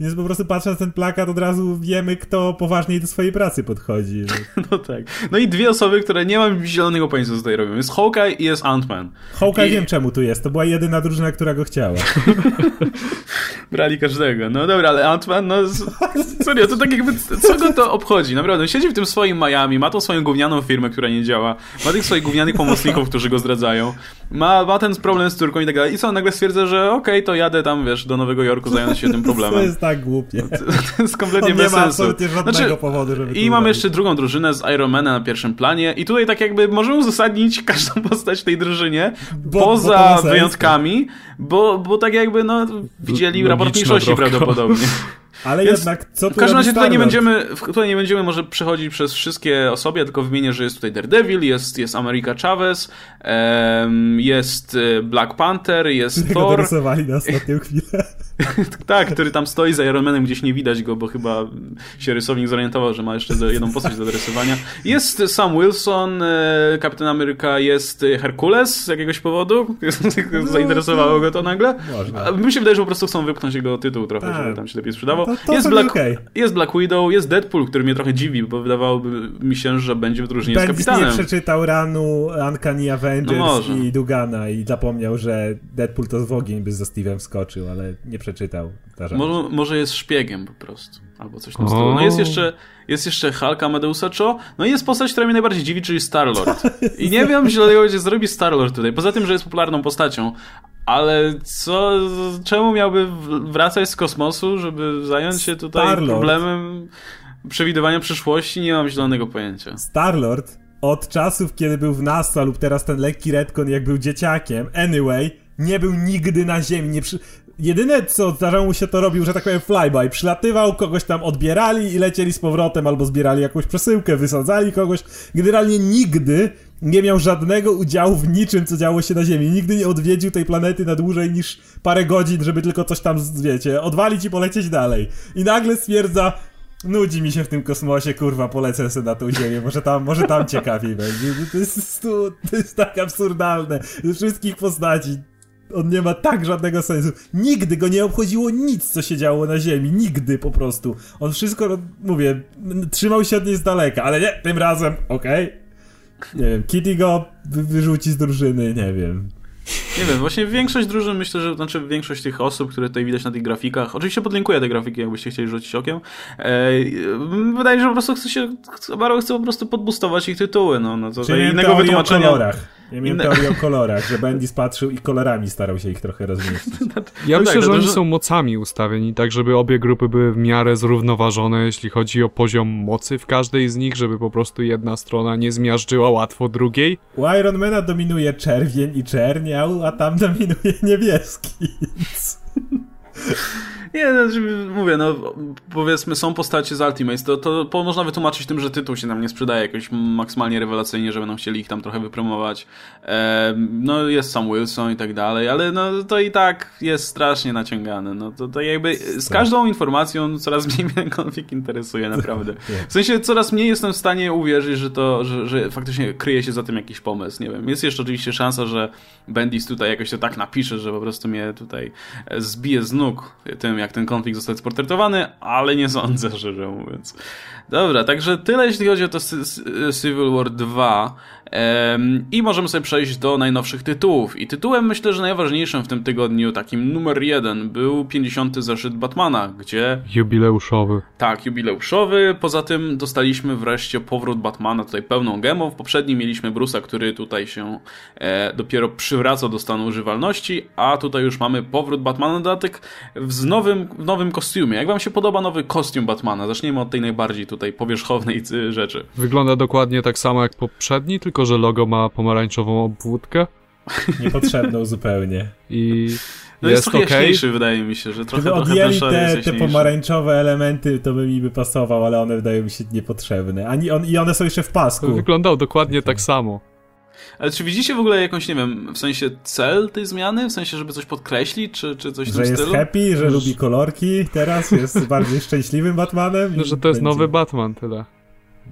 Speaker 3: więc po prostu patrząc na ten plakat od razu wiemy, kto poważniej do swojej pracy podchodzi.
Speaker 1: No tak. No i dwie osoby, które nie mam zielonego pojęcia, co tutaj robią. Jest Hawkeye i jest Ant-Man.
Speaker 3: Hawkeye
Speaker 1: I-
Speaker 3: wiem czemu tu jest, to była jedyna drużyna, która go chciała.
Speaker 1: Brali każdego. No dobra, ale Ant-Man, no serio, to tak jakby, co go to obchodzi? Naprawdę, siedzi w tym swoim Miami, ma tą swoją gównianą firmę, która nie działa, ma tych swoich gównianych pomocników, którzy go zdradzają, ma, ma ten problem z córką i tak dalej. I co, on nagle stwierdza, że okej, to jadę tam, wiesz, do Nowego Jorku zająć się tym
Speaker 3: To
Speaker 1: problemem.
Speaker 3: jest tak głupie.
Speaker 1: To jest kompletnie
Speaker 3: On nie
Speaker 1: bez
Speaker 3: ma
Speaker 1: sensu.
Speaker 3: absolutnie żadnego powodu, żeby to
Speaker 1: I mamy jeszcze drugą drużynę z Ironmana na pierwszym planie i tutaj tak jakby możemy uzasadnić każdą postać w tej drużynie
Speaker 3: Bo- bo to
Speaker 1: poza
Speaker 3: ma sens.
Speaker 1: wyjątkami, bo, bo tak jakby no widzieli raport mniejszości prawdopodobnie.
Speaker 3: Ale
Speaker 1: Więc
Speaker 3: jednak, co tu
Speaker 1: W każdym razie tutaj nie będziemy, tutaj nie będziemy może przechodzić przez wszystkie osoby, ja tylko wymienię, że jest tutaj Daredevil, jest, jest America Chavez, em, jest e, Black Panther, jest
Speaker 3: Którego
Speaker 1: Thor,
Speaker 3: dorysowali na ostatnią chwilę.
Speaker 1: tak, który tam stoi za Iron Manem, gdzieś nie widać go, bo chyba się rysownik zorientował, że ma jeszcze jedną postać do dorysowania. Jest Sam Wilson, e, Kapitan Ameryka, jest Herkules z jakiegoś powodu, zainteresowało go to nagle.
Speaker 3: Można.
Speaker 1: Mi się wydaje, że po prostu chcą wypchnąć jego tytuł trochę,
Speaker 3: Tak.
Speaker 1: żeby tam się lepiej sprzedawał.
Speaker 3: To- to
Speaker 1: jest, Black,
Speaker 3: okej.
Speaker 1: jest Black Widow, jest Deadpool, który mnie trochę dziwi, bo wydawałoby mi się, że będzie w drużynie z
Speaker 3: Bendis nie
Speaker 1: Kapitanem.
Speaker 3: przeczytał ranu Uncanny Avengers
Speaker 1: No
Speaker 3: i Dugana i zapomniał, że Deadpool to w ogień by za Steve'em wskoczył, ale nie przeczytał.
Speaker 1: Może, może jest szpiegiem po prostu. Albo coś w tym
Speaker 2: O.
Speaker 1: stylu. No jest jeszcze, jest jeszcze Hulk Amadeusa Cho. No i jest postać, która mnie najbardziej dziwi, czyli Star-Lord. I nie wiem, źle gdzie zrobi Star-Lord tutaj. Poza tym, że jest popularną postacią. Ale co, czemu miałby wracać z kosmosu, żeby zająć się tutaj
Speaker 3: Star-Lord.
Speaker 1: problemem przewidywania przyszłości? Nie mam zielonego pojęcia.
Speaker 3: Star-Lord od czasów, kiedy był w NASA lub teraz ten lekki retcon, jak był dzieciakiem, anyway, nie był nigdy na Ziemi. Nie przy... Jedyne, co zdarzało mu się, to robił, że tak powiem, flyby. Przylatywał, kogoś tam odbierali i lecieli z powrotem, albo zbierali jakąś przesyłkę, wysadzali kogoś. Generalnie nigdy nie miał żadnego udziału w niczym, co działo się na Ziemi. Nigdy nie odwiedził tej planety na dłużej niż parę godzin, żeby tylko coś tam, wiecie, odwalić i polecieć dalej. I nagle stwierdza, nudzi mi się w tym kosmosie, kurwa, polecę sobie na tą ziemię, może tam, może tam ciekawiej będzie. To jest, to jest tak absurdalne. Ze wszystkich postaci on nie ma tak żadnego sensu. Nigdy go nie obchodziło nic, co się działo na Ziemi. Nigdy po prostu. On wszystko, mówię, trzymał się od niej z daleka, ale nie, tym razem, okej. Okay. Nie wiem, Kitty go wyrzuci z drużyny, nie wiem.
Speaker 1: Nie wiem, właśnie większość drużyn, myślę, że znaczy większość tych osób, które tutaj widać na tych grafikach, oczywiście podlinkuję te grafiki, jakbyście chcieli rzucić okiem. E, wydaje się, że po prostu chce się, Baro chce po prostu podbustować ich tytuły, no, no to
Speaker 3: Czyli innego wytłumaczenia. O kolorach. Ja miałem teorię o kolorach, że Bendis patrzył i kolorami starał się ich trochę rozmieścić.
Speaker 2: Ja no myślę, tak, że oni są mocami ustawieni, tak żeby obie grupy były w miarę zrównoważone, jeśli chodzi o poziom mocy w każdej z nich, żeby po prostu jedna strona nie zmiażdżyła łatwo drugiej.
Speaker 3: U Ironmana dominuje czerwień i czerniał, a tam dominuje niebieski.
Speaker 1: Nie, no, mówię, no powiedzmy są postacie z Ultimates, to, to, można wytłumaczyć tym, że tytuł się nam nie sprzedaje jakoś maksymalnie rewelacyjnie, że będą chcieli ich tam trochę wypromować. E, no jest Sam Wilson i tak dalej, ale no to i tak jest strasznie naciągane. No to, to jakby z każdą informacją coraz mniej mnie konflikt interesuje, naprawdę. W sensie coraz mniej jestem w stanie uwierzyć, że to, że, że faktycznie kryje się za tym jakiś pomysł, nie wiem. Jest jeszcze oczywiście szansa, że Bendis tutaj jakoś to tak napisze, że po prostu mnie tutaj zbije z nóg tym, jak ten konflikt został sportretowany, ale nie sądzę, szczerze mówiąc. Dobra, także tyle jeśli chodzi o to Civil War 2. I możemy sobie przejść do najnowszych tytułów. I tytułem myślę, że najważniejszym w tym tygodniu, takim numer jeden, był 50. zeszyt Batmana, gdzie...
Speaker 2: Jubileuszowy.
Speaker 1: Tak, jubileuszowy. Poza tym dostaliśmy wreszcie powrót Batmana, tutaj pełną gemą. W poprzednim mieliśmy Bruce'a, który tutaj się e, dopiero przywraca do stanu używalności, a tutaj już mamy powrót Batmana dodatek w nowym, w nowym kostiumie. Jak wam się podoba nowy kostium Batmana? Zaczniemy od tej najbardziej tutaj powierzchownej rzeczy.
Speaker 2: Wygląda dokładnie tak samo jak poprzedni, tylko że logo ma pomarańczową obwódkę.
Speaker 3: Niepotrzebną zupełnie.
Speaker 2: I
Speaker 1: no jest, jest trochę okay. wydaje mi się, że trochę,
Speaker 3: Gdyby trochę odjęli te, te pomarańczowe elementy, to by mi by pasował, ale one wydają mi się niepotrzebne. Ani on, I one są jeszcze w pasku.
Speaker 2: Wyglądał dokładnie tak samo.
Speaker 1: Ale czy widzicie w ogóle jakąś, nie wiem, w sensie cel tej zmiany? W sensie, żeby coś podkreślić, czy, czy coś w
Speaker 3: że
Speaker 1: tym
Speaker 3: stylu? Że jest happy, że lubi kolorki teraz, jest bardziej szczęśliwym Batmanem?
Speaker 2: No, że to jest będzie... nowy Batman, tyle.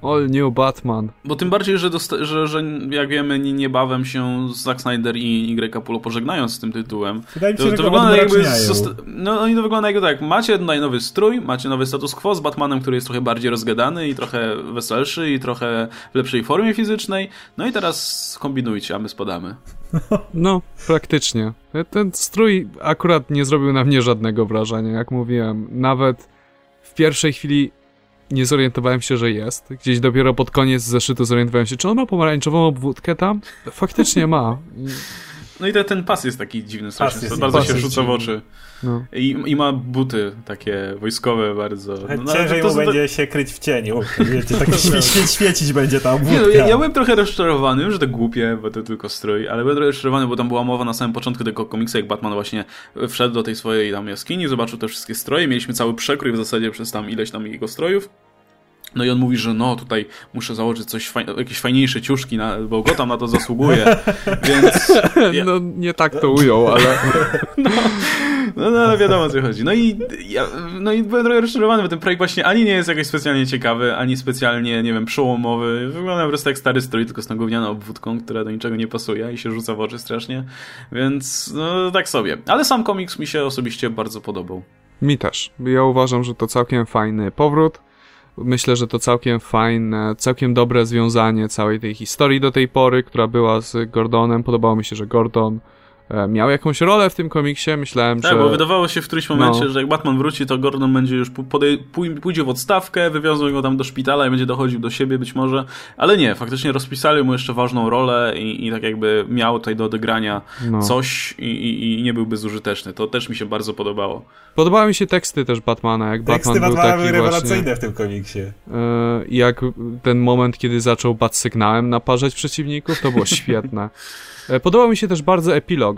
Speaker 2: All New Batman.
Speaker 1: Bo tym bardziej, że, że, że jak wiemy, niebawem się Zack Snyder i Y Capullo pożegnają z tym tytułem.
Speaker 3: Wydaje mi się, to, to wygląda jakby.
Speaker 1: No oni to wygląda jakby tak. Macie tutaj nowy strój, macie nowy status quo z Batmanem, który jest trochę bardziej rozgadany i trochę weselszy i trochę w lepszej formie fizycznej. No i teraz kombinujcie, a my spadamy.
Speaker 2: No, praktycznie. Ten strój akurat nie zrobił na mnie żadnego wrażenia, jak mówiłem. Nawet w pierwszej chwili nie zorientowałem się, że jest. Gdzieś dopiero pod koniec zeszytu zorientowałem się, czy on ma pomarańczową obwódkę tam? Faktycznie ma.
Speaker 1: No i ten, ten pas jest taki dziwny, strasznie. bardzo się rzuca w oczy. No. I, I ma buty takie wojskowe bardzo.
Speaker 3: No, no Ciężej to, to, mu to, będzie się kryć w cieniu. Wiecie, tak świe, świecić będzie tam
Speaker 1: Nie, no, ja, ja, byłem trochę rozczarowany, że to głupie, bo to tylko strój, ale byłem trochę rozczarowany, bo tam była mowa na samym początku tego komiksu, jak Batman właśnie wszedł do tej swojej tam jaskini, zobaczył te wszystkie stroje, mieliśmy cały przekrój w zasadzie przez tam ileś tam jego strojów. No i on mówi, że no tutaj muszę założyć coś, jakieś fajniejsze ciuszki, na, bo Gotham na to zasługuje, więc...
Speaker 2: Ja... No nie tak to ujął, ale...
Speaker 1: no, no, no, ale wiadomo o co chodzi. No i, ja, no i byłem trochę rozczarowany, bo ten projekt właśnie ani nie jest jakoś specjalnie ciekawy, ani specjalnie, nie wiem, przełomowy. Wygląda po prostu jak stary strój, tylko z tą gównianą obwódką, która do niczego nie pasuje i się rzuca w oczy strasznie. Więc no tak sobie. Ale sam komiks mi się osobiście bardzo podobał.
Speaker 2: Mi też. Ja uważam, że to całkiem fajny powrót Myślę, że to całkiem fajne, całkiem dobre związanie całej tej historii do tej pory, która była z Gordonem. Podobało mi się, że Gordon miał jakąś rolę w tym komiksie, myślałem,
Speaker 1: tak,
Speaker 2: że...
Speaker 1: Tak, bo wydawało się w którymś momencie, no. że jak Batman wróci, to Gordon będzie już pójdzie w odstawkę, wywiozą go tam do szpitala i będzie dochodził do siebie być może, ale nie, faktycznie rozpisali mu jeszcze ważną rolę i, i tak jakby miał tutaj do odegrania no. coś i, i, i, nie był bezużyteczny. To też mi się bardzo podobało.
Speaker 2: Podobały mi się teksty też Batmana, jak teksty Batman Batmana był były rewelacyjne właśnie,
Speaker 3: w tym komiksie. Yy,
Speaker 2: jak ten moment, kiedy zaczął bat sygnałem naparzać przeciwników, to było świetne. E, podobał mi się też bardzo epilog,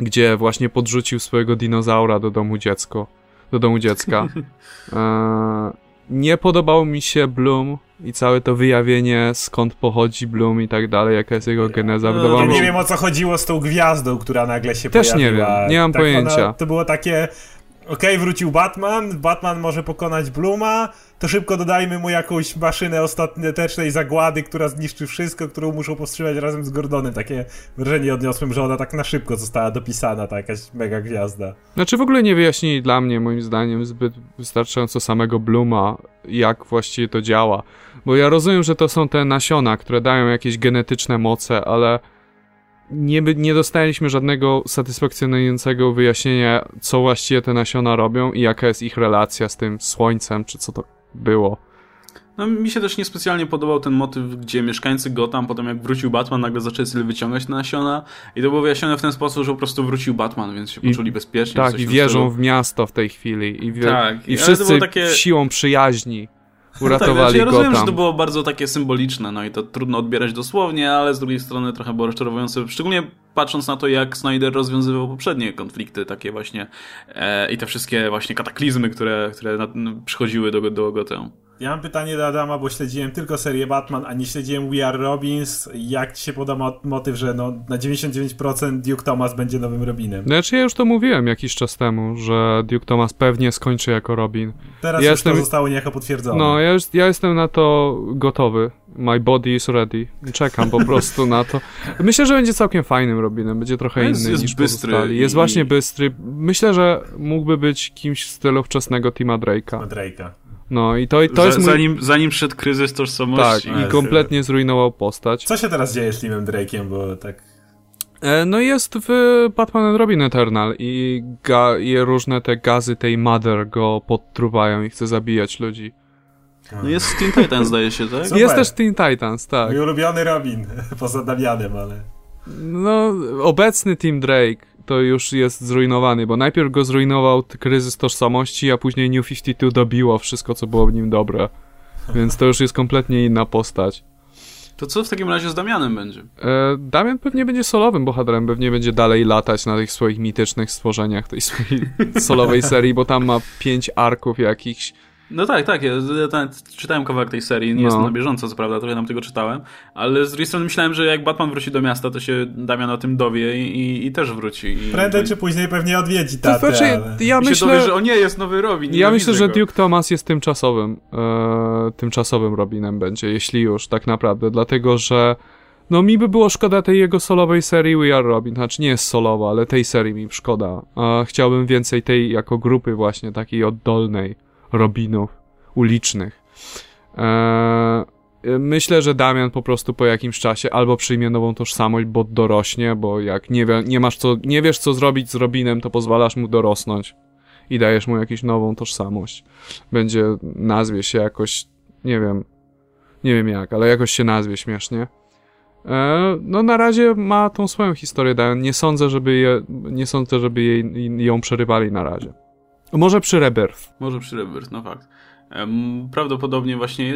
Speaker 2: gdzie właśnie podrzucił swojego dinozaura do domu dziecko, do domu dziecka. E, nie podobał mi się Bloom i całe to wyjawienie, skąd pochodzi Bloom i tak dalej, jaka jest jego geneza. Wydawało
Speaker 3: Ja
Speaker 2: mi
Speaker 3: nie wiem o co chodziło z tą gwiazdą, która nagle się
Speaker 2: Też nie
Speaker 3: pojawiła.
Speaker 2: wiem, nie mam
Speaker 3: tak
Speaker 2: pojęcia.
Speaker 3: Ona, to było takie. Okej, wrócił Batman, Batman może pokonać Bluma, to szybko dodajmy mu jakąś maszynę ostatecznej zagłady, która zniszczy wszystko, którą muszą powstrzymać razem z Gordonem. Takie wrażenie odniosłem, że ona tak na szybko została dopisana, ta jakaś mega gwiazda.
Speaker 2: Znaczy w ogóle nie wyjaśnili dla mnie, moim zdaniem, zbyt wystarczająco samego Bluma, jak właściwie to działa. Bo ja rozumiem, że to są te nasiona, które dają jakieś genetyczne moce, ale nie, nie dostaliśmy żadnego satysfakcjonującego wyjaśnienia, co właściwie te nasiona robią i jaka jest ich relacja z tym słońcem, czy co to było.
Speaker 1: No mi się też niespecjalnie podobał ten motyw, gdzie mieszkańcy Gotham, potem jak wrócił Batman, nagle zaczęli sobie wyciągać te nasiona i to było wyjaśnione w ten sposób, że po prostu wrócił Batman, więc się
Speaker 2: I-
Speaker 1: poczuli bezpiecznie.
Speaker 2: Tak, i wierzą w miasto w tej chwili. I, wie,
Speaker 1: Tak,
Speaker 2: i wszyscy
Speaker 1: takie-
Speaker 2: siłą przyjaźni
Speaker 1: No tak,
Speaker 2: uratowali
Speaker 1: znaczy ja rozumiem, że to było bardzo takie symboliczne, no i to trudno odbierać dosłownie, ale z drugiej strony trochę było rozczarowujące, szczególnie patrząc na to, jak Snyder rozwiązywał poprzednie konflikty, takie właśnie e, i te wszystkie właśnie kataklizmy, które, które na, przychodziły do, do Gotham.
Speaker 3: Ja mam pytanie do Adama, bo śledziłem tylko serię Batman, a nie śledziłem We Are Robins. Jak ci się poda mo- motyw, że no, na 99% Duke Thomas będzie nowym Robinem?
Speaker 2: Znaczy ja już to mówiłem jakiś czas temu, że Duke Thomas pewnie skończy jako Robin.
Speaker 3: Teraz
Speaker 2: Ja
Speaker 3: już
Speaker 2: jestem-
Speaker 3: to zostało niejako potwierdzone.
Speaker 2: No, ja, już, ja jestem na to gotowy. My body is ready. Czekam po prostu na to. Myślę, że będzie całkiem fajnym Robinem. Będzie trochę
Speaker 1: Jest-
Speaker 2: inny
Speaker 1: jest
Speaker 2: niż
Speaker 1: bystry
Speaker 2: pozostali. Jest
Speaker 1: i-
Speaker 2: właśnie bystry. Myślę, że mógłby być kimś w stylu wczesnego Tima Drake'a.
Speaker 3: Drake'a.
Speaker 2: No i to, to
Speaker 1: Za,
Speaker 2: jest mój...
Speaker 1: zanim, zanim przyszedł kryzys
Speaker 2: Tak,
Speaker 1: tożsamości.
Speaker 2: i kompletnie zrujnował postać.
Speaker 3: Co się teraz dzieje z Timem Drake'iem, bo tak...
Speaker 2: E, No i jest w Batman and Robin Eternal i, ga, i różne te gazy tej Mother go podtruwają i chce zabijać ludzi.
Speaker 1: No jest Teen Titans, zdaje się, tak?
Speaker 3: Super.
Speaker 2: Jest też Teen Titans, tak.
Speaker 3: Mój ulubiony Robin, poza Damianem, ale...
Speaker 2: No, obecny Team Drake to już jest zrujnowany, bo najpierw go zrujnował kryzys tożsamości, a później New 52 dobiło wszystko, co było w nim dobre. Więc to już jest kompletnie inna postać.
Speaker 1: To co w takim razie z Damianem będzie?
Speaker 2: E, Damian pewnie będzie solowym bohaterem, pewnie będzie dalej latać na tych swoich mitycznych stworzeniach tej swojej solowej serii, bo tam ma pięć arków jakichś.
Speaker 1: No tak, tak. Ja, ja ta- czytałem kawałek tej serii, nie
Speaker 2: No.
Speaker 1: jestem na bieżąco, co prawda, trochę tam tego czytałem, ale z drugiej strony myślałem, że jak Batman wróci do miasta, to się Damian o tym dowie i, i, i też wróci. I,
Speaker 3: Prędzej
Speaker 1: i,
Speaker 3: czy później pewnie odwiedzi
Speaker 2: To
Speaker 3: tatę,
Speaker 2: znaczy,
Speaker 3: ale...
Speaker 2: ja
Speaker 1: i
Speaker 2: myślę,
Speaker 1: dowie, że o nie, jest nowy Robin.
Speaker 2: Ja myślę, że. Duke Thomas jest tymczasowym, e, tymczasowym Robinem będzie, jeśli już, tak naprawdę, dlatego że no mi by było szkoda tej jego solowej serii We Are Robin, znaczy nie jest solowa, ale tej serii mi szkoda. A chciałbym więcej tej jako grupy właśnie, takiej oddolnej Robinów, ulicznych. E, myślę, że Damian po prostu po jakimś czasie albo przyjmie nową tożsamość, bo dorośnie, bo jak nie, wie, nie masz co, nie wiesz co zrobić z Robinem, to pozwalasz mu dorosnąć i dajesz mu jakąś nową tożsamość. Będzie, nazwie się jakoś, nie wiem, nie wiem jak, ale jakoś się nazwie śmiesznie. E, no na razie ma tą swoją historię, Diane. Nie sądzę, żeby je, nie sądzę, żeby jej, ją przerywali na razie. Może przy Rebirth.
Speaker 1: Może przy Rebirth, no fakt. Prawdopodobnie właśnie.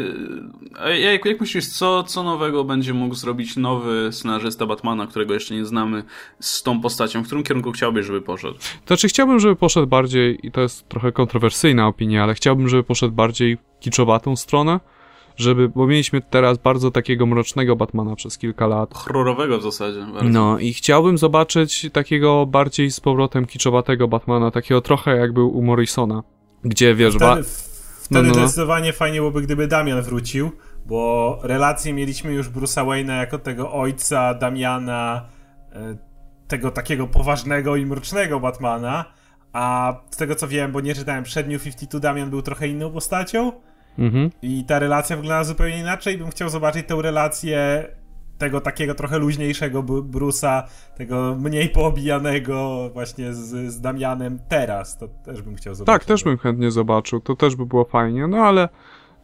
Speaker 1: e, jak, jak myślisz, co, co nowego będzie mógł zrobić nowy scenarzysta Batmana, którego jeszcze nie znamy, z tą postacią? W którym kierunku chciałbyś, żeby poszedł?
Speaker 2: To znaczy chciałbym, żeby poszedł bardziej, i to jest trochę kontrowersyjna opinia, ale chciałbym, żeby poszedł bardziej kiczowatą stronę, żeby, bo mieliśmy teraz bardzo takiego mrocznego Batmana przez kilka lat.
Speaker 1: Horrorowego w zasadzie. Bardzo.
Speaker 2: No i chciałbym zobaczyć takiego bardziej z powrotem kiczowatego Batmana, takiego trochę jak był u Morrisona, gdzie wiesz, ba-
Speaker 3: Wtedy, wtedy
Speaker 2: No, no, no.
Speaker 3: zdecydowanie fajnie byłoby, gdyby Damian wrócił, bo relacje mieliśmy już Bruce'a Wayne'a jako tego ojca Damiana, e, tego takiego poważnego i mrocznego Batmana, a z tego co wiem, bo nie czytałem przed New 52, Damian był trochę inną postacią
Speaker 2: mhm.
Speaker 3: i ta relacja wygląda zupełnie inaczej. Bym chciał zobaczyć tę relację tego takiego trochę luźniejszego Bru- Bruce'a, tego mniej poobijanego właśnie z, z Damianem teraz. To też bym chciał zobaczyć.
Speaker 2: Tak, też bym chętnie zobaczył, to też by było fajnie, no ale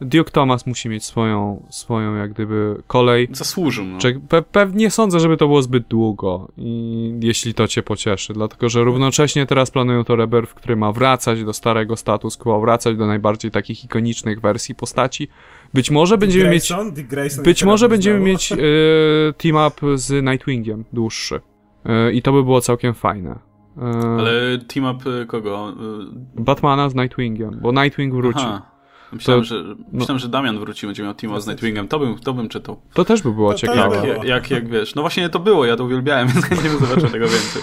Speaker 2: Duke Thomas musi mieć swoją, swoją jak gdyby kolej.
Speaker 1: Zasłużył. No.
Speaker 2: Pe pewnie sądzę, żeby to było zbyt długo i jeśli to cię pocieszy, dlatego że równocześnie teraz planują to Rebirth, który ma wracać do starego status quo, wracać do najbardziej takich ikonicznych wersji postaci. Być może będziemy mieć
Speaker 3: Grayson?
Speaker 2: Być może będziemy
Speaker 3: znowu.
Speaker 2: mieć e, team up z Nightwingiem dłuższy. E, I to by było całkiem fajne. E,
Speaker 1: Ale team up kogo?
Speaker 2: Batmana z Nightwingiem, bo Nightwing wróci.
Speaker 1: Aha. Myślałem, to, że, no. myślałem, że Damian wróci, będzie miał Timo z Nightwingem. To bym, to bym czytał.
Speaker 2: To też by było to ciekawe.
Speaker 1: Jak, jak, jak, jak, wiesz, no właśnie to było, ja to uwielbiałem, więc chętnie zobaczę tego więcej.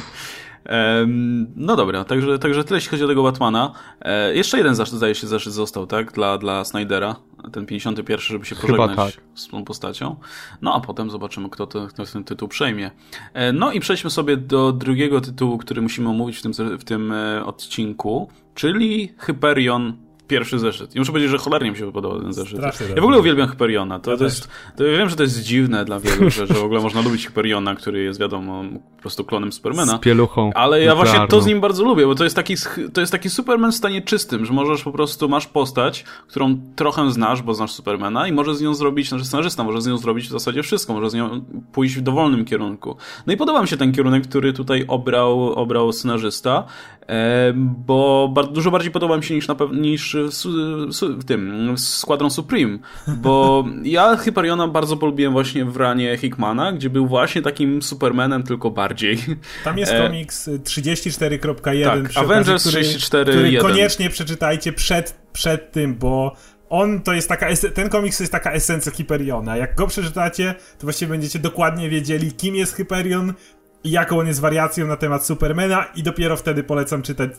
Speaker 1: No dobra, także, także tyle jeśli chodzi o tego Batmana. E, jeszcze jeden zaszczyt, zdaje się, zaszczyt został, tak? Dla, dla Snydera. Ten 51, żeby się pożegnać tak. z tą postacią. No a potem zobaczymy, kto, to, kto ten tytuł przejmie. E, no i przejdźmy sobie do drugiego tytułu, który musimy omówić w tym, w tym e, odcinku, czyli Hyperion pierwszy zeszyt. I muszę powiedzieć, że cholernie mi się podobał ten zeszyt. Strasznie ja w ogóle uwielbiam Hyperiona. To, ja to jest, to ja wiem, że to jest dziwne dla wielu, że, że w ogóle można lubić Hyperiona, który jest wiadomo po prostu klonem Supermana.
Speaker 2: Z pieluchą.
Speaker 1: Ale ja właśnie to z nim bardzo lubię, bo to jest taki, to jest taki Superman w stanie czystym, że możesz po prostu, masz postać, którą trochę znasz, bo znasz Supermana i możesz z nią zrobić, znaczy scenarzysta może z nią zrobić w zasadzie wszystko, może z nią pójść w dowolnym kierunku. No i podoba mi się ten kierunek, który tutaj obrał, obrał scenarzysta, bo dużo bardziej podoba mi się niż, na niż w tym Składron Supreme, bo ja Hyperiona bardzo polubiłem właśnie w ranie Hickmana, gdzie był właśnie takim Supermanem, tylko bardziej.
Speaker 3: Tam jest e, komiks 34.1
Speaker 1: tak, Avengers 34.1 który
Speaker 3: koniecznie przeczytajcie przed, przed tym, bo on to jest taka, ten komiks to jest taka esencja Hyperiona. Jak go przeczytacie, to właściwie będziecie dokładnie wiedzieli, kim jest Hyperion, jaką on jest wariacją na temat Supermana i dopiero wtedy polecam czytać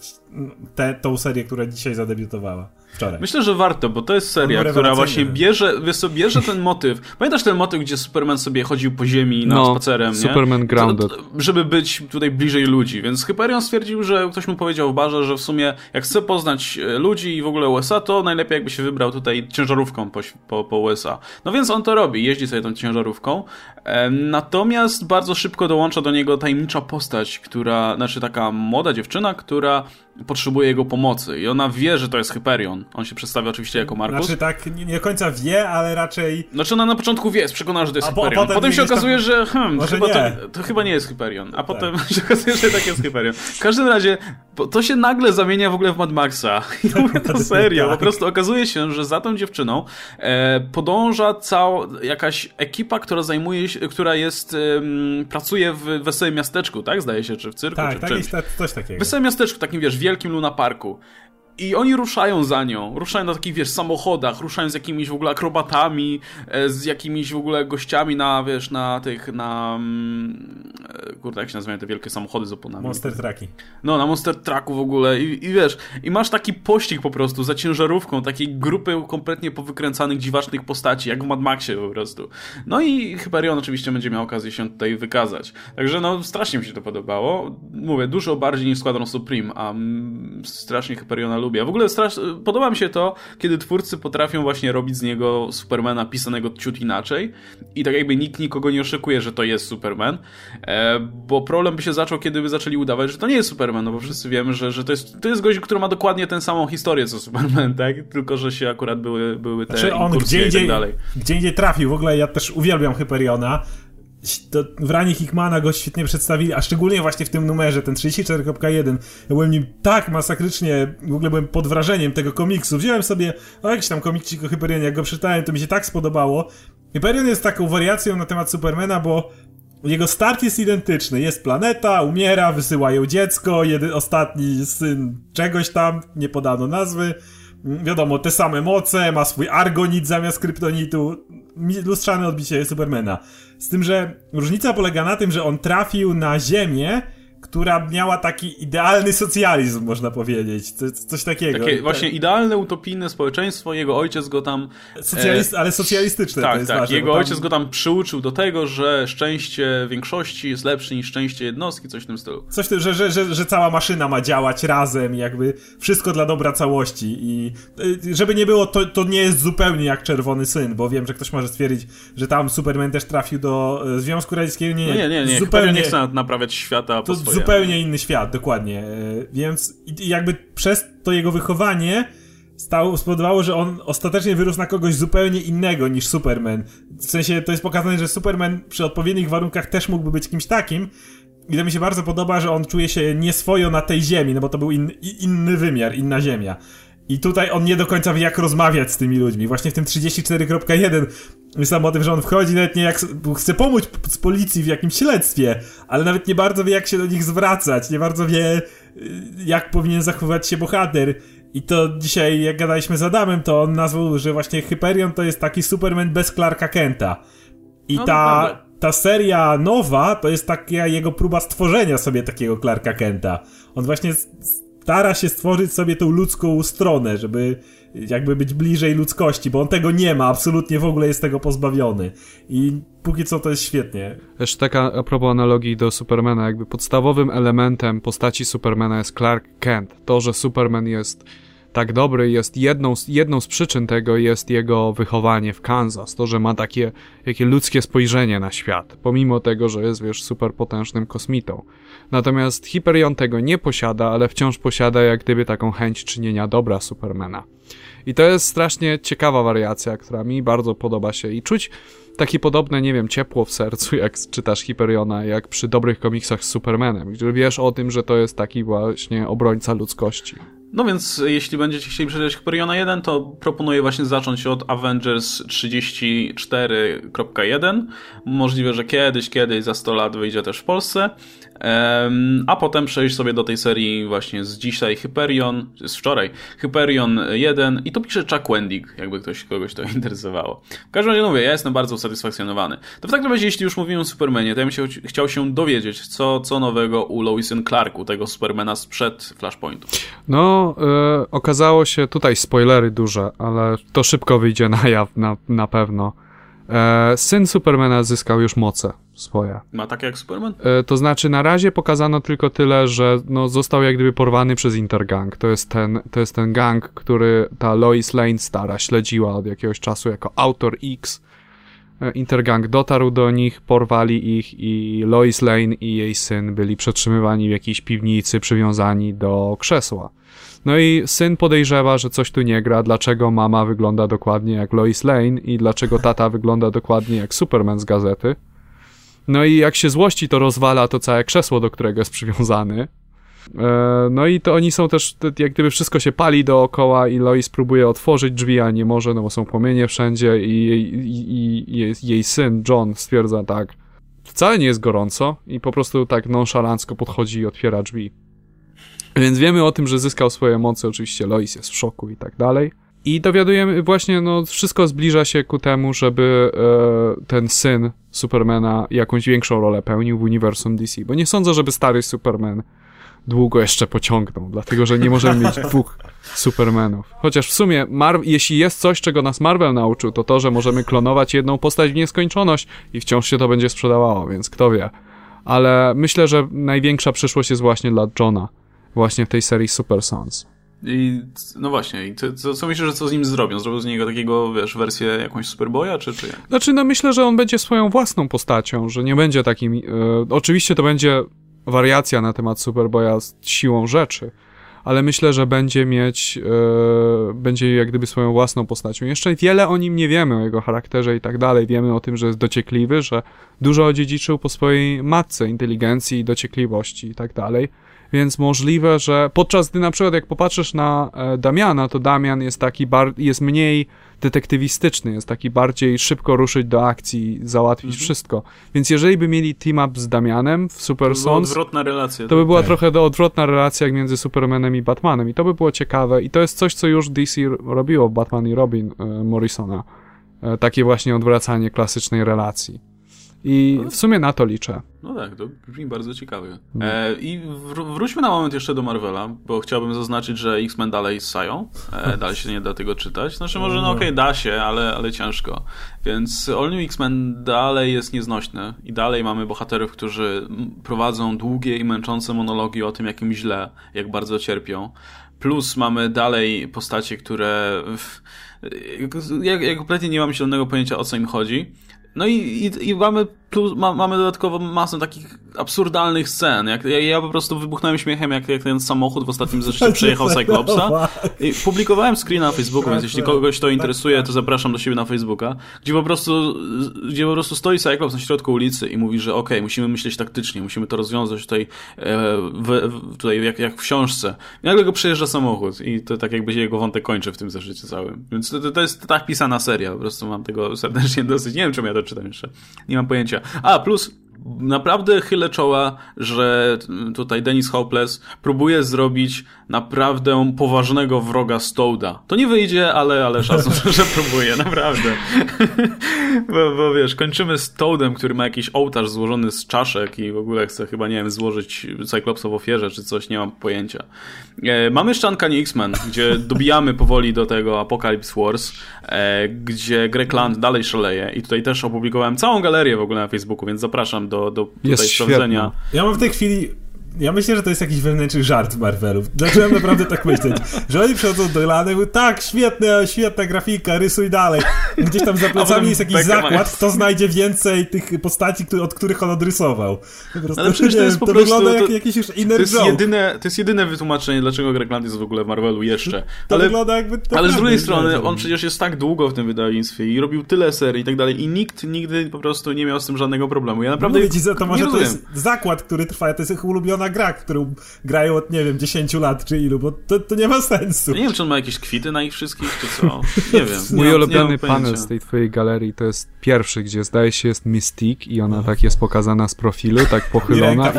Speaker 3: tę serię, która dzisiaj zadebiutowała wczoraj.
Speaker 1: Myślę, że warto, bo to jest seria, która właśnie bierze, wiesz co, bierze ten motyw. Pamiętasz ten motyw, gdzie Superman sobie chodził po ziemi na no, spacerem, nie?
Speaker 2: Superman Grounded.
Speaker 1: To, żeby być tutaj bliżej ludzi, więc Hyperion stwierdził, że ktoś mu powiedział w barze, że w sumie jak chce poznać e, ludzi i w ogóle USA, to najlepiej jakby się wybrał tutaj ciężarówką po, po, po USA. No więc on to robi, jeździ sobie tą ciężarówką, e, natomiast bardzo szybko dołącza do niego tajemnicza postać, która, znaczy taka młoda dziewczyna, która potrzebuje jego pomocy i ona wie, że to jest Hyperion. On się przedstawia oczywiście jako Markus.
Speaker 3: Znaczy tak, nie, nie do końca wie, ale raczej...
Speaker 1: Znaczy ona na początku wie, jest przekonana, że to jest a Hyperion. Po, potem, potem się okazuje, tam... że hmm, chyba to, to, chyba nie jest Hyperion. A tak. potem się okazuje, że tak jest Hyperion. W każdym razie to się nagle zamienia w ogóle w Mad Maxa. I to mówię to serio. Po prostu okazuje się, że za tą dziewczyną e, podąża cała jakaś ekipa, która zajmuje się, która jest, e, pracuje w Wesołym Miasteczku, tak? Zdaje się, czy w cyrku,
Speaker 3: tak,
Speaker 1: czy
Speaker 3: tak, czymś. Tak, coś takiego.
Speaker 1: Wesołym Miasteczku, takim wiesz, wielkim Luna Parku. I oni ruszają za nią, ruszają na takich, wiesz, samochodach, ruszają z jakimiś w ogóle akrobatami, e, z jakimiś w ogóle gościami na, wiesz, na tych, na... Mm, e, kurde, jak się nazywają te wielkie samochody z oponami?
Speaker 3: Monster Trucki.
Speaker 1: No, na Monster Trucku w ogóle I, i wiesz, i masz taki pościg po prostu za ciężarówką, takiej grupy kompletnie powykręcanych, dziwacznych postaci, jak w Mad Maxie po prostu. No i Hyperion oczywiście będzie miał okazję się tutaj wykazać. Także no, strasznie mi się to podobało. Mówię, dużo bardziej niż Squadron Supreme, a mm, strasznie Hyperiona lubię lubię. W ogóle strasz... podoba mi się to, kiedy twórcy potrafią właśnie robić z niego Supermana pisanego ciut inaczej i tak jakby nikt nikogo nie oszukuje, że to jest Superman, e, bo problem by się zaczął, kiedy by zaczęli udawać, że to nie jest Superman, no bo wszyscy wiemy, że, że to, jest, to jest gość, który ma dokładnie tę samą historię co Superman, tak? Tylko, że się akurat były, były te znaczy on gdzie indziej, i tak dalej.
Speaker 3: Gdzie indziej trafił. W ogóle ja też uwielbiam Hyperiona to w ranie Hickmana go świetnie przedstawili, a szczególnie właśnie w tym numerze, ten 34.1. Ja byłem nim tak masakrycznie, w ogóle byłem pod wrażeniem tego komiksu. Wziąłem sobie o jakiś tam komiksik o Hyperionie, jak go przeczytałem, to mi się tak spodobało. Hyperion jest taką wariacją na temat Supermana, bo jego start jest identyczny. Jest planeta, umiera, wysyłają dziecko, jeden, ostatni syn czegoś tam, nie podano nazwy. Wiadomo, te same moce, ma swój argonit zamiast kryptonitu. Lustrzane odbicie Supermana. Z tym, że różnica polega na tym, że on trafił na Ziemię, która miała taki idealny socjalizm, można powiedzieć. Co, coś takiego.
Speaker 1: Takie właśnie idealne, utopijne społeczeństwo. Jego ojciec go tam.
Speaker 3: Socjalist, e... ale socjalistyczne.
Speaker 1: Tak, tak. Ważne, jego ojciec go tam przyuczył do tego, że szczęście większości jest lepsze niż szczęście jednostki, coś w tym stylu.
Speaker 3: Coś, że, że, że, że cała maszyna ma działać razem, jakby wszystko dla dobra całości. I e, żeby nie było, to, to nie jest zupełnie jak Czerwony Syn, bo wiem, że ktoś może stwierdzić, że tam Superman też trafił do e, Związku Radzieckiego. Nie,
Speaker 1: nie, no nie. nie, nie. Zupełnie nie chce naprawiać świata
Speaker 3: po zupełnie inny świat, dokładnie. E, więc jakby przez to jego wychowanie stał, spowodowało, że on ostatecznie wyrósł na kogoś zupełnie innego niż Superman. W sensie to jest pokazane, że Superman przy odpowiednich warunkach też mógłby być kimś takim. I to mi się bardzo podoba, że on czuje się nieswojo na tej ziemi, no bo to był in, inny wymiar, inna ziemia. I tutaj on nie do końca wie, jak rozmawiać z tymi ludźmi. Właśnie w tym 34.1 myślałem o tym, że on wchodzi nawet nie jak... chce pomóc z policji w jakimś śledztwie, ale nawet nie bardzo wie, jak się do nich zwracać, nie bardzo wie, y, jak powinien zachowywać się bohater. I to dzisiaj, jak gadaliśmy z Adamem, to on nazwał, że właśnie Hyperion to jest taki Superman bez Clarka Kenta. I
Speaker 1: No,
Speaker 3: ta, ta seria nowa to jest taka jego próba stworzenia sobie takiego Clarka Kenta. On właśnie stara się stworzyć sobie tą ludzką stronę, żeby jakby być bliżej ludzkości, bo on tego nie ma, absolutnie w ogóle jest tego pozbawiony. I póki co to jest świetnie.
Speaker 2: Jeszcze taka a propos analogii do Supermana, jakby podstawowym elementem postaci Supermana jest Clark Kent. To, że Superman jest tak dobry, jest jedną jedną z przyczyn tego jest jego wychowanie w Kansas. To, że ma takie, takie ludzkie spojrzenie na świat, pomimo tego, że jest, wiesz, superpotężnym kosmitą. Natomiast Hyperion tego nie posiada, ale wciąż posiada jak gdyby taką chęć czynienia dobra Supermana. I to jest strasznie ciekawa wariacja, która mi bardzo podoba się i czuć takie podobne, nie wiem, ciepło w sercu, jak czytasz Hyperiona, jak przy dobrych komiksach z Supermanem, gdzie wiesz o tym, że to jest taki właśnie obrońca ludzkości.
Speaker 1: No więc jeśli będziecie chcieli przeczytać Hyperiona 1, to proponuję właśnie zacząć od Avengers 34.1. Możliwe, że kiedyś, kiedyś za 100 lat wyjdzie też w Polsce. A potem przejść sobie do tej serii właśnie z dzisiaj Hyperion, z wczoraj, Hyperion 1 i to pisze Chuck Wendig, jakby ktoś, kogoś to interesowało. W każdym razie mówię, ja jestem bardzo usatysfakcjonowany. To w takim razie, jeśli już mówimy o Supermanie, to ja bym się, chciał się dowiedzieć, co, co nowego u Lois Clarku, tego Supermana sprzed Flashpointu.
Speaker 2: No, e, okazało się, tutaj spoilery duże, ale to szybko wyjdzie na jaw, na, na pewno. E, syn Supermana zyskał już moce swoje.
Speaker 1: Ma tak jak Superman?
Speaker 2: E, to znaczy, na razie pokazano tylko tyle, że no, został jak gdyby porwany przez Intergang. To jest, ten, to jest ten gang, który ta Lois Lane stara śledziła od jakiegoś czasu jako autor X. E, Intergang dotarł do nich, porwali ich i Lois Lane i jej syn byli przetrzymywani w jakiejś piwnicy, przywiązani do krzesła. No i syn podejrzewa, że coś tu nie gra, dlaczego mama wygląda dokładnie jak Lois Lane i dlaczego tata wygląda dokładnie jak Superman z gazety. No i jak się złości, to rozwala to całe krzesło, do którego jest przywiązany. E, No i to oni są też, te- jak gdyby wszystko się pali dookoła i Lois próbuje otworzyć drzwi, a nie może, no bo są płomienie wszędzie i jej, i, i jej, jej syn John stwierdza tak, wcale nie jest gorąco i po prostu tak nonszalancko podchodzi i otwiera drzwi. Więc wiemy o tym, że zyskał swoje moce, oczywiście Lois jest w szoku i tak dalej. I dowiadujemy właśnie, no wszystko zbliża się ku temu, żeby e, ten syn Supermana jakąś większą rolę pełnił w uniwersum DC, bo nie sądzę, żeby stary Superman długo jeszcze pociągnął, dlatego że nie możemy mieć dwóch Supermanów. Chociaż w sumie, Mar- jeśli jest coś, czego nas Marvel nauczył, to to, że możemy klonować jedną postać w nieskończoność i wciąż się to będzie sprzedawało, więc kto wie. Ale myślę, że największa przyszłość jest właśnie dla Johna, właśnie w tej serii Super Sons.
Speaker 1: I no właśnie, i co, co, co myślisz, że co z nim zrobią? Zrobią z niego takiego, wiesz, wersję jakąś Superboya, czy, czy jak?
Speaker 2: Znaczy, no myślę, że on będzie swoją własną postacią, że nie będzie takim. E, oczywiście to będzie wariacja na temat Superboya z siłą rzeczy, ale myślę, że będzie mieć. E, będzie jak gdyby swoją własną postacią. Jeszcze wiele o nim nie wiemy, o jego charakterze i tak dalej. Wiemy o tym, że jest dociekliwy, że dużo odziedziczył po swojej matce inteligencji, dociekliwości i tak dalej. Więc możliwe, że podczas gdy na przykład jak popatrzysz na e, Damiana, to Damian jest taki bar- jest mniej detektywistyczny, jest taki bardziej szybko ruszyć do akcji, załatwić wszystko. Więc jeżeli by mieli team up z Damianem w Super
Speaker 1: To
Speaker 2: Sons,
Speaker 1: odwrotna relacja.
Speaker 2: to by była
Speaker 3: Tak.
Speaker 2: trochę do odwrotna relacja jak między Supermanem i Batmanem i to by było ciekawe i to jest coś, co już DC robiło w Batman i Robin e, Morrisona. E, takie właśnie odwracanie klasycznej relacji. I w sumie na to liczę.
Speaker 1: No tak, to brzmi bardzo ciekawie. E, I wr- wróćmy na moment jeszcze do Marvela, bo chciałbym zaznaczyć, że X-Men dalej ssają. E, dalej się nie da tego czytać. Znaczy może, no okej, da się, ale, ale ciężko. Więc All New X-Men dalej jest nieznośny i dalej mamy bohaterów, którzy prowadzą długie i męczące monologi o tym, jak im źle, jak bardzo cierpią. Plus mamy dalej postacie, które... Ja, ja kompletnie nie mam zielonego pojęcia, o co im chodzi. No i, i, i mamy, plus, ma, mamy dodatkowo masę takich absurdalnych scen. Jak, ja, ja po prostu wybuchnąłem śmiechem, jak, jak ten samochód w ostatnim zresztą przejechał Cyclopsa. I publikowałem screen na Facebooku, więc jeśli kogoś to interesuje, to zapraszam do siebie na Facebooka, gdzie po prostu, gdzie po prostu stoi Cyclops na środku ulicy i mówi, że okej, musimy myśleć taktycznie, musimy to rozwiązać tutaj, e, w, w, tutaj jak, jak w książce. I nagle go przejeżdża samochód i to tak jakby się jego wątek kończy w tym zeszycie całym. Więc to, to jest tak pisana seria, po prostu mam tego serdecznie dosyć. Nie wiem, czemu ja to czytam jeszcze. Nie mam pojęcia. A, plus naprawdę chylę czoła, że tutaj Dennis Hopeless próbuje zrobić naprawdę poważnego wroga Stouda. To nie wyjdzie, ale, ale szacun, że próbuje, naprawdę. bo, bo wiesz, kończymy z Toadem, który ma jakiś ołtarz złożony z czaszek i w ogóle chce chyba, nie wiem, złożyć Cyclopsa w ofierze czy coś, nie mam pojęcia. E, mamy jeszcze Uncanny X-Men, gdzie dobijamy powoli do tego Apocalypse Wars, e, gdzie Greg Land dalej szaleje i tutaj też opublikowałem całą galerię w ogóle na Facebooku, więc zapraszam do, do tutaj
Speaker 2: Jest
Speaker 1: sprawdzenia.
Speaker 3: Ja mam w tej chwili ja myślę, że to jest jakiś wewnętrzny żart Marvelu. Zacząłem naprawdę tak myśleć, że oni przychodzą do Lany i mówią, tak, świetna, świetna grafika, rysuj dalej. Gdzieś tam za plecami jest jakiś zakład, kto znajdzie więcej tych postaci, od których on odrysował. Prostu,
Speaker 1: Ale przecież to jest po
Speaker 3: to
Speaker 1: prostu-
Speaker 3: wygląda jak
Speaker 1: to-
Speaker 3: jakiś już
Speaker 1: To
Speaker 3: inner
Speaker 1: jest,
Speaker 3: joke.
Speaker 1: jedyne, to jest jedyne wytłumaczenie, dlaczego Greg Land jest w ogóle w Marvelu jeszcze.
Speaker 3: To
Speaker 1: Ale
Speaker 3: wygląda jakby
Speaker 1: Ale z drugiej strony on przecież jest tak długo w tym wydawnictwie i robił tyle serii i tak dalej i nikt nigdy po prostu nie miał z tym żadnego problemu. Ja naprawdę
Speaker 3: Mówię ci, że to może to jest zakład, który trwa, to jest ich ulubiona gra, którą grają od, nie wiem, 10 lat czy ilu, bo to, to nie ma sensu.
Speaker 1: Ja nie wiem, czy on ma jakieś kwity na ich wszystkich, czy co. Nie wiem.
Speaker 2: Mój ulubiony panel z tej twojej galerii to jest pierwszy, gdzie zdaje się jest Mystique i ona tak jest pokazana z profilu, tak pochylona.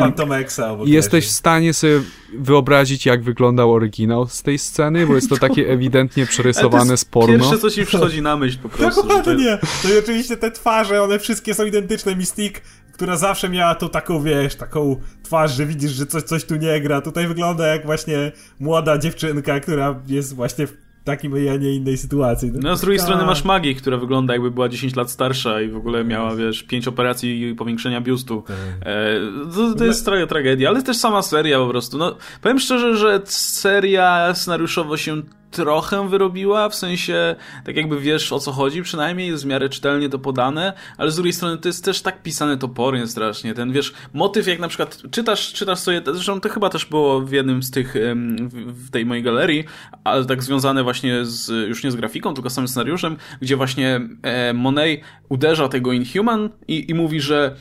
Speaker 2: I, i jesteś w stanie sobie wyobrazić, jak wyglądał oryginał z tej sceny, bo jest to takie ewidentnie przerysowane z porno.
Speaker 1: Pierwsze, co ci przychodzi na myśl po prostu.
Speaker 3: Dokładnie. No i oczywiście te twarze, one wszystkie są identyczne. Mystique, która zawsze miała tą taką, wiesz, taką twarz, że widzisz, że coś, coś tu nie gra. Tutaj wygląda jak właśnie młoda dziewczynka, która jest właśnie w takiej, a nie innej sytuacji.
Speaker 1: No, z drugiej
Speaker 3: tak.
Speaker 1: strony masz magię, która wygląda jakby była 10 lat starsza i w ogóle miała, wiesz, 5 operacji i powiększenia biustu.
Speaker 3: Tak.
Speaker 1: E, to, to jest tra tragedia, ale też sama seria po prostu. No, powiem szczerze, że seria scenariuszowo się trochę wyrobiła, w sensie tak jakby wiesz o co chodzi, przynajmniej jest w miarę czytelnie to podane, ale z drugiej strony to jest też tak pisane topornie strasznie. Ten, wiesz, motyw jak na przykład czytasz, czytasz sobie, zresztą to chyba też było w jednym z tych, w, tej mojej galerii, ale tak związane właśnie z, już nie z grafiką, tylko samym scenariuszem, gdzie właśnie e, Monet uderza tego Inhuman i, i mówi, że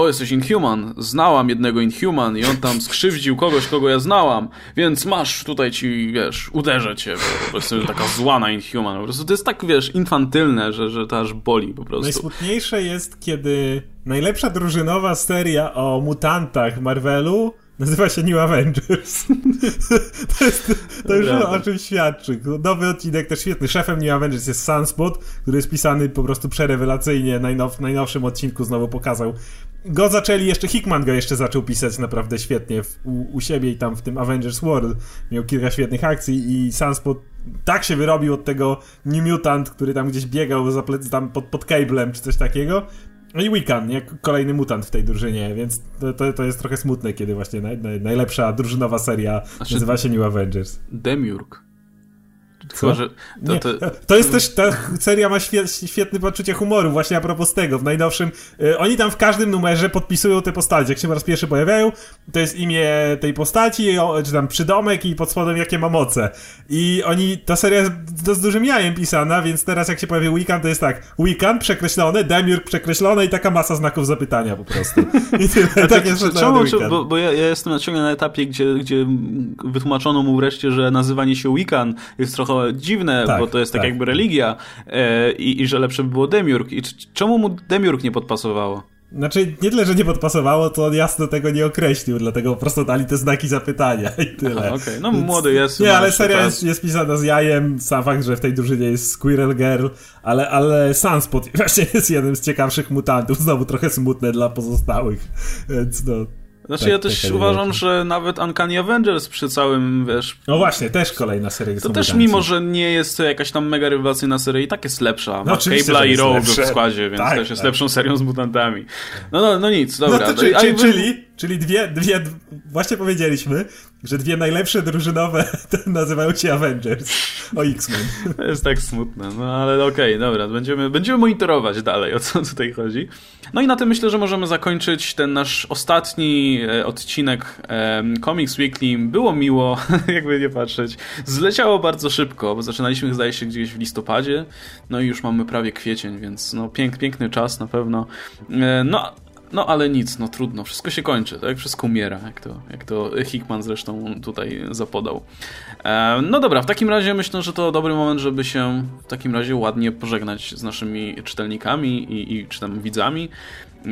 Speaker 1: o, jesteś Inhuman, znałam jednego Inhuman i on tam skrzywdził kogoś, kogo ja znałam, więc masz, tutaj ci, wiesz, uderzę cię, bo prostu taka zła na Inhuman, po prostu to jest tak, wiesz, infantylne, że, że to aż boli po prostu.
Speaker 3: Najsmutniejsze jest, kiedy najlepsza drużynowa seria o mutantach Marvelu nazywa się New Avengers. to jest, to już o czym świadczy. Nowy odcinek też świetny. Szefem New Avengers jest Sunspot, który jest pisany po prostu przerewelacyjnie. Najnow, w najnowszym odcinku znowu pokazał. Go zaczęli jeszcze, Hickman go jeszcze zaczął pisać naprawdę świetnie w, u, u siebie i tam w tym Avengers World. Miał kilka świetnych akcji i Sunspot tak się wyrobił od tego New Mutant, który tam gdzieś biegał za plec, tam pod, pod cablem czy coś takiego. No i Wiccan, jak kolejny mutant w tej drużynie, więc to, to, to jest trochę smutne, kiedy właśnie naj, naj, najlepsza drużynowa seria
Speaker 1: Znaczy-
Speaker 3: nazywa się New Avengers.
Speaker 1: Demiurg.
Speaker 3: Co?
Speaker 1: Chyba, że to,
Speaker 3: Nie,
Speaker 1: to,
Speaker 3: to jest też, ta seria ma świe, świetne poczucie humoru, właśnie a propos tego, w najnowszym, y, oni tam w każdym numerze podpisują te postacie, jak się po raz pierwszy pojawiają, to jest imię tej postaci, czy tam przydomek i pod spodem jakie ma moce. I oni, ta seria jest z, z dużym jajem pisana, więc teraz jak się pojawi Wiccan, to jest tak, Wiccan przekreślone, Demiurg przekreślone i taka masa znaków zapytania po prostu. I tyle, tak
Speaker 1: tak,
Speaker 3: jest
Speaker 1: czemu, czy, bo, bo ja, ja jestem ciągle na etapie, gdzie, gdzie wytłumaczono mu wreszcie, że nazywanie się Wiccan jest trochę dziwne,
Speaker 3: Tak,
Speaker 1: bo to jest tak,
Speaker 3: tak.
Speaker 1: jakby religia e, i, i że lepsze by było Demiurg. I czemu mu Demiurg nie podpasowało?
Speaker 3: Znaczy, nie tyle, że nie podpasowało, to on jasno tego nie określił, dlatego po prostu dali te znaki zapytania i tyle.
Speaker 1: Okej. No, młody jest,
Speaker 3: Nie, ale seria jest, jest pisana z jajem, sam fakt, że w tej drużynie jest Squirrel Girl, ale, ale Sunspot właśnie jest jednym z ciekawszych mutantów, znowu trochę smutne dla pozostałych, więc no...
Speaker 1: Znaczy
Speaker 3: tak,
Speaker 1: ja też
Speaker 3: taka
Speaker 1: uważam,
Speaker 3: rzecz.
Speaker 1: że nawet Uncanny Avengers przy całym, wiesz...
Speaker 3: No właśnie, też kolejna seria,
Speaker 1: To też
Speaker 3: mutanci.
Speaker 1: mimo, że nie jest to jakaś tam mega rewelacyjna seria i tak jest lepsza. Cable'a
Speaker 3: że
Speaker 1: i Rogue w składzie, więc
Speaker 3: Tak,
Speaker 1: też jest
Speaker 3: tak.
Speaker 1: lepszą serią z mutantami. No, no, no nic, dobra.
Speaker 3: No to czy,
Speaker 1: A
Speaker 3: czy,
Speaker 1: jakby-
Speaker 3: czyli, czyli dwie, dwie, właśnie powiedzieliśmy, że dwie najlepsze drużynowe nazywają się Avengers o X-Men.
Speaker 1: To jest tak smutne, no ale okej, dobra, będziemy, będziemy monitorować dalej, o co tutaj chodzi. No i na tym myślę, że możemy zakończyć ten nasz ostatni e, odcinek Comics Weekly. Było miło, jakby nie patrzeć. Zleciało bardzo szybko, bo zaczynaliśmy zdaje się gdzieś w listopadzie, no i już mamy prawie kwiecień, więc no pięk, piękny czas na pewno. E, no no ale nic, no trudno, wszystko się kończy, tak? Wszystko umiera, jak to, jak to Hickman zresztą tutaj zapodał. E, no dobra, w takim razie myślę, że to dobry moment, żeby się w takim razie ładnie pożegnać z naszymi czytelnikami i, i czy tam widzami.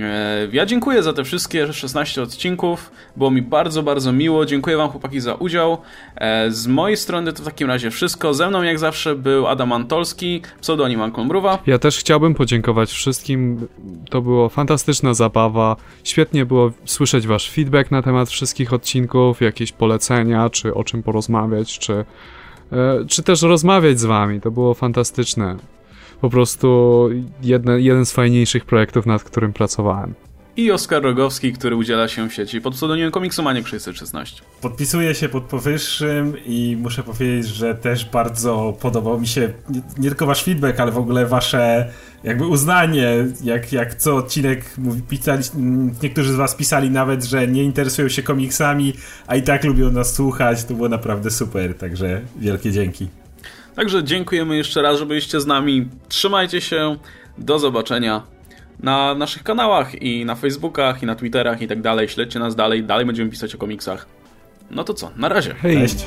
Speaker 1: E, ja dziękuję za te wszystkie 16 odcinków. Było mi bardzo, bardzo miło. Dziękuję Wam, chłopaki, za udział. E, z mojej strony to w takim razie wszystko. Ze mną, jak zawsze, był Adam Antolski, pseudonim Ankon Mruwa.
Speaker 2: Ja też chciałbym podziękować wszystkim. To było fantastyczna zabawa. Świetnie było słyszeć Wasz feedback na temat wszystkich odcinków, jakieś polecenia, czy o czym porozmawiać, czy, e, czy też rozmawiać z Wami. To było fantastyczne po prostu jedne, jeden z fajniejszych projektów, nad którym pracowałem.
Speaker 1: I Oskar Rogowski, który udziela się w sieci pod pseudonimem Komiksomaniek 616.
Speaker 3: Podpisuję się pod powyższym i muszę powiedzieć, że też bardzo podobał mi się nie, nie tylko wasz feedback, ale w ogóle wasze jakby uznanie, jak, jak co odcinek pisali, niektórzy z was pisali nawet, że nie interesują się komiksami, a i tak lubią nas słuchać, to było naprawdę super, także wielkie dzięki.
Speaker 1: Także dziękujemy jeszcze raz, że byliście z nami. Trzymajcie się. Do zobaczenia na naszych kanałach i na Facebookach i na Twitterach i tak dalej. Śledźcie nas dalej. Dalej będziemy pisać o komiksach. No to co? Na razie.
Speaker 3: Hej. Cześć.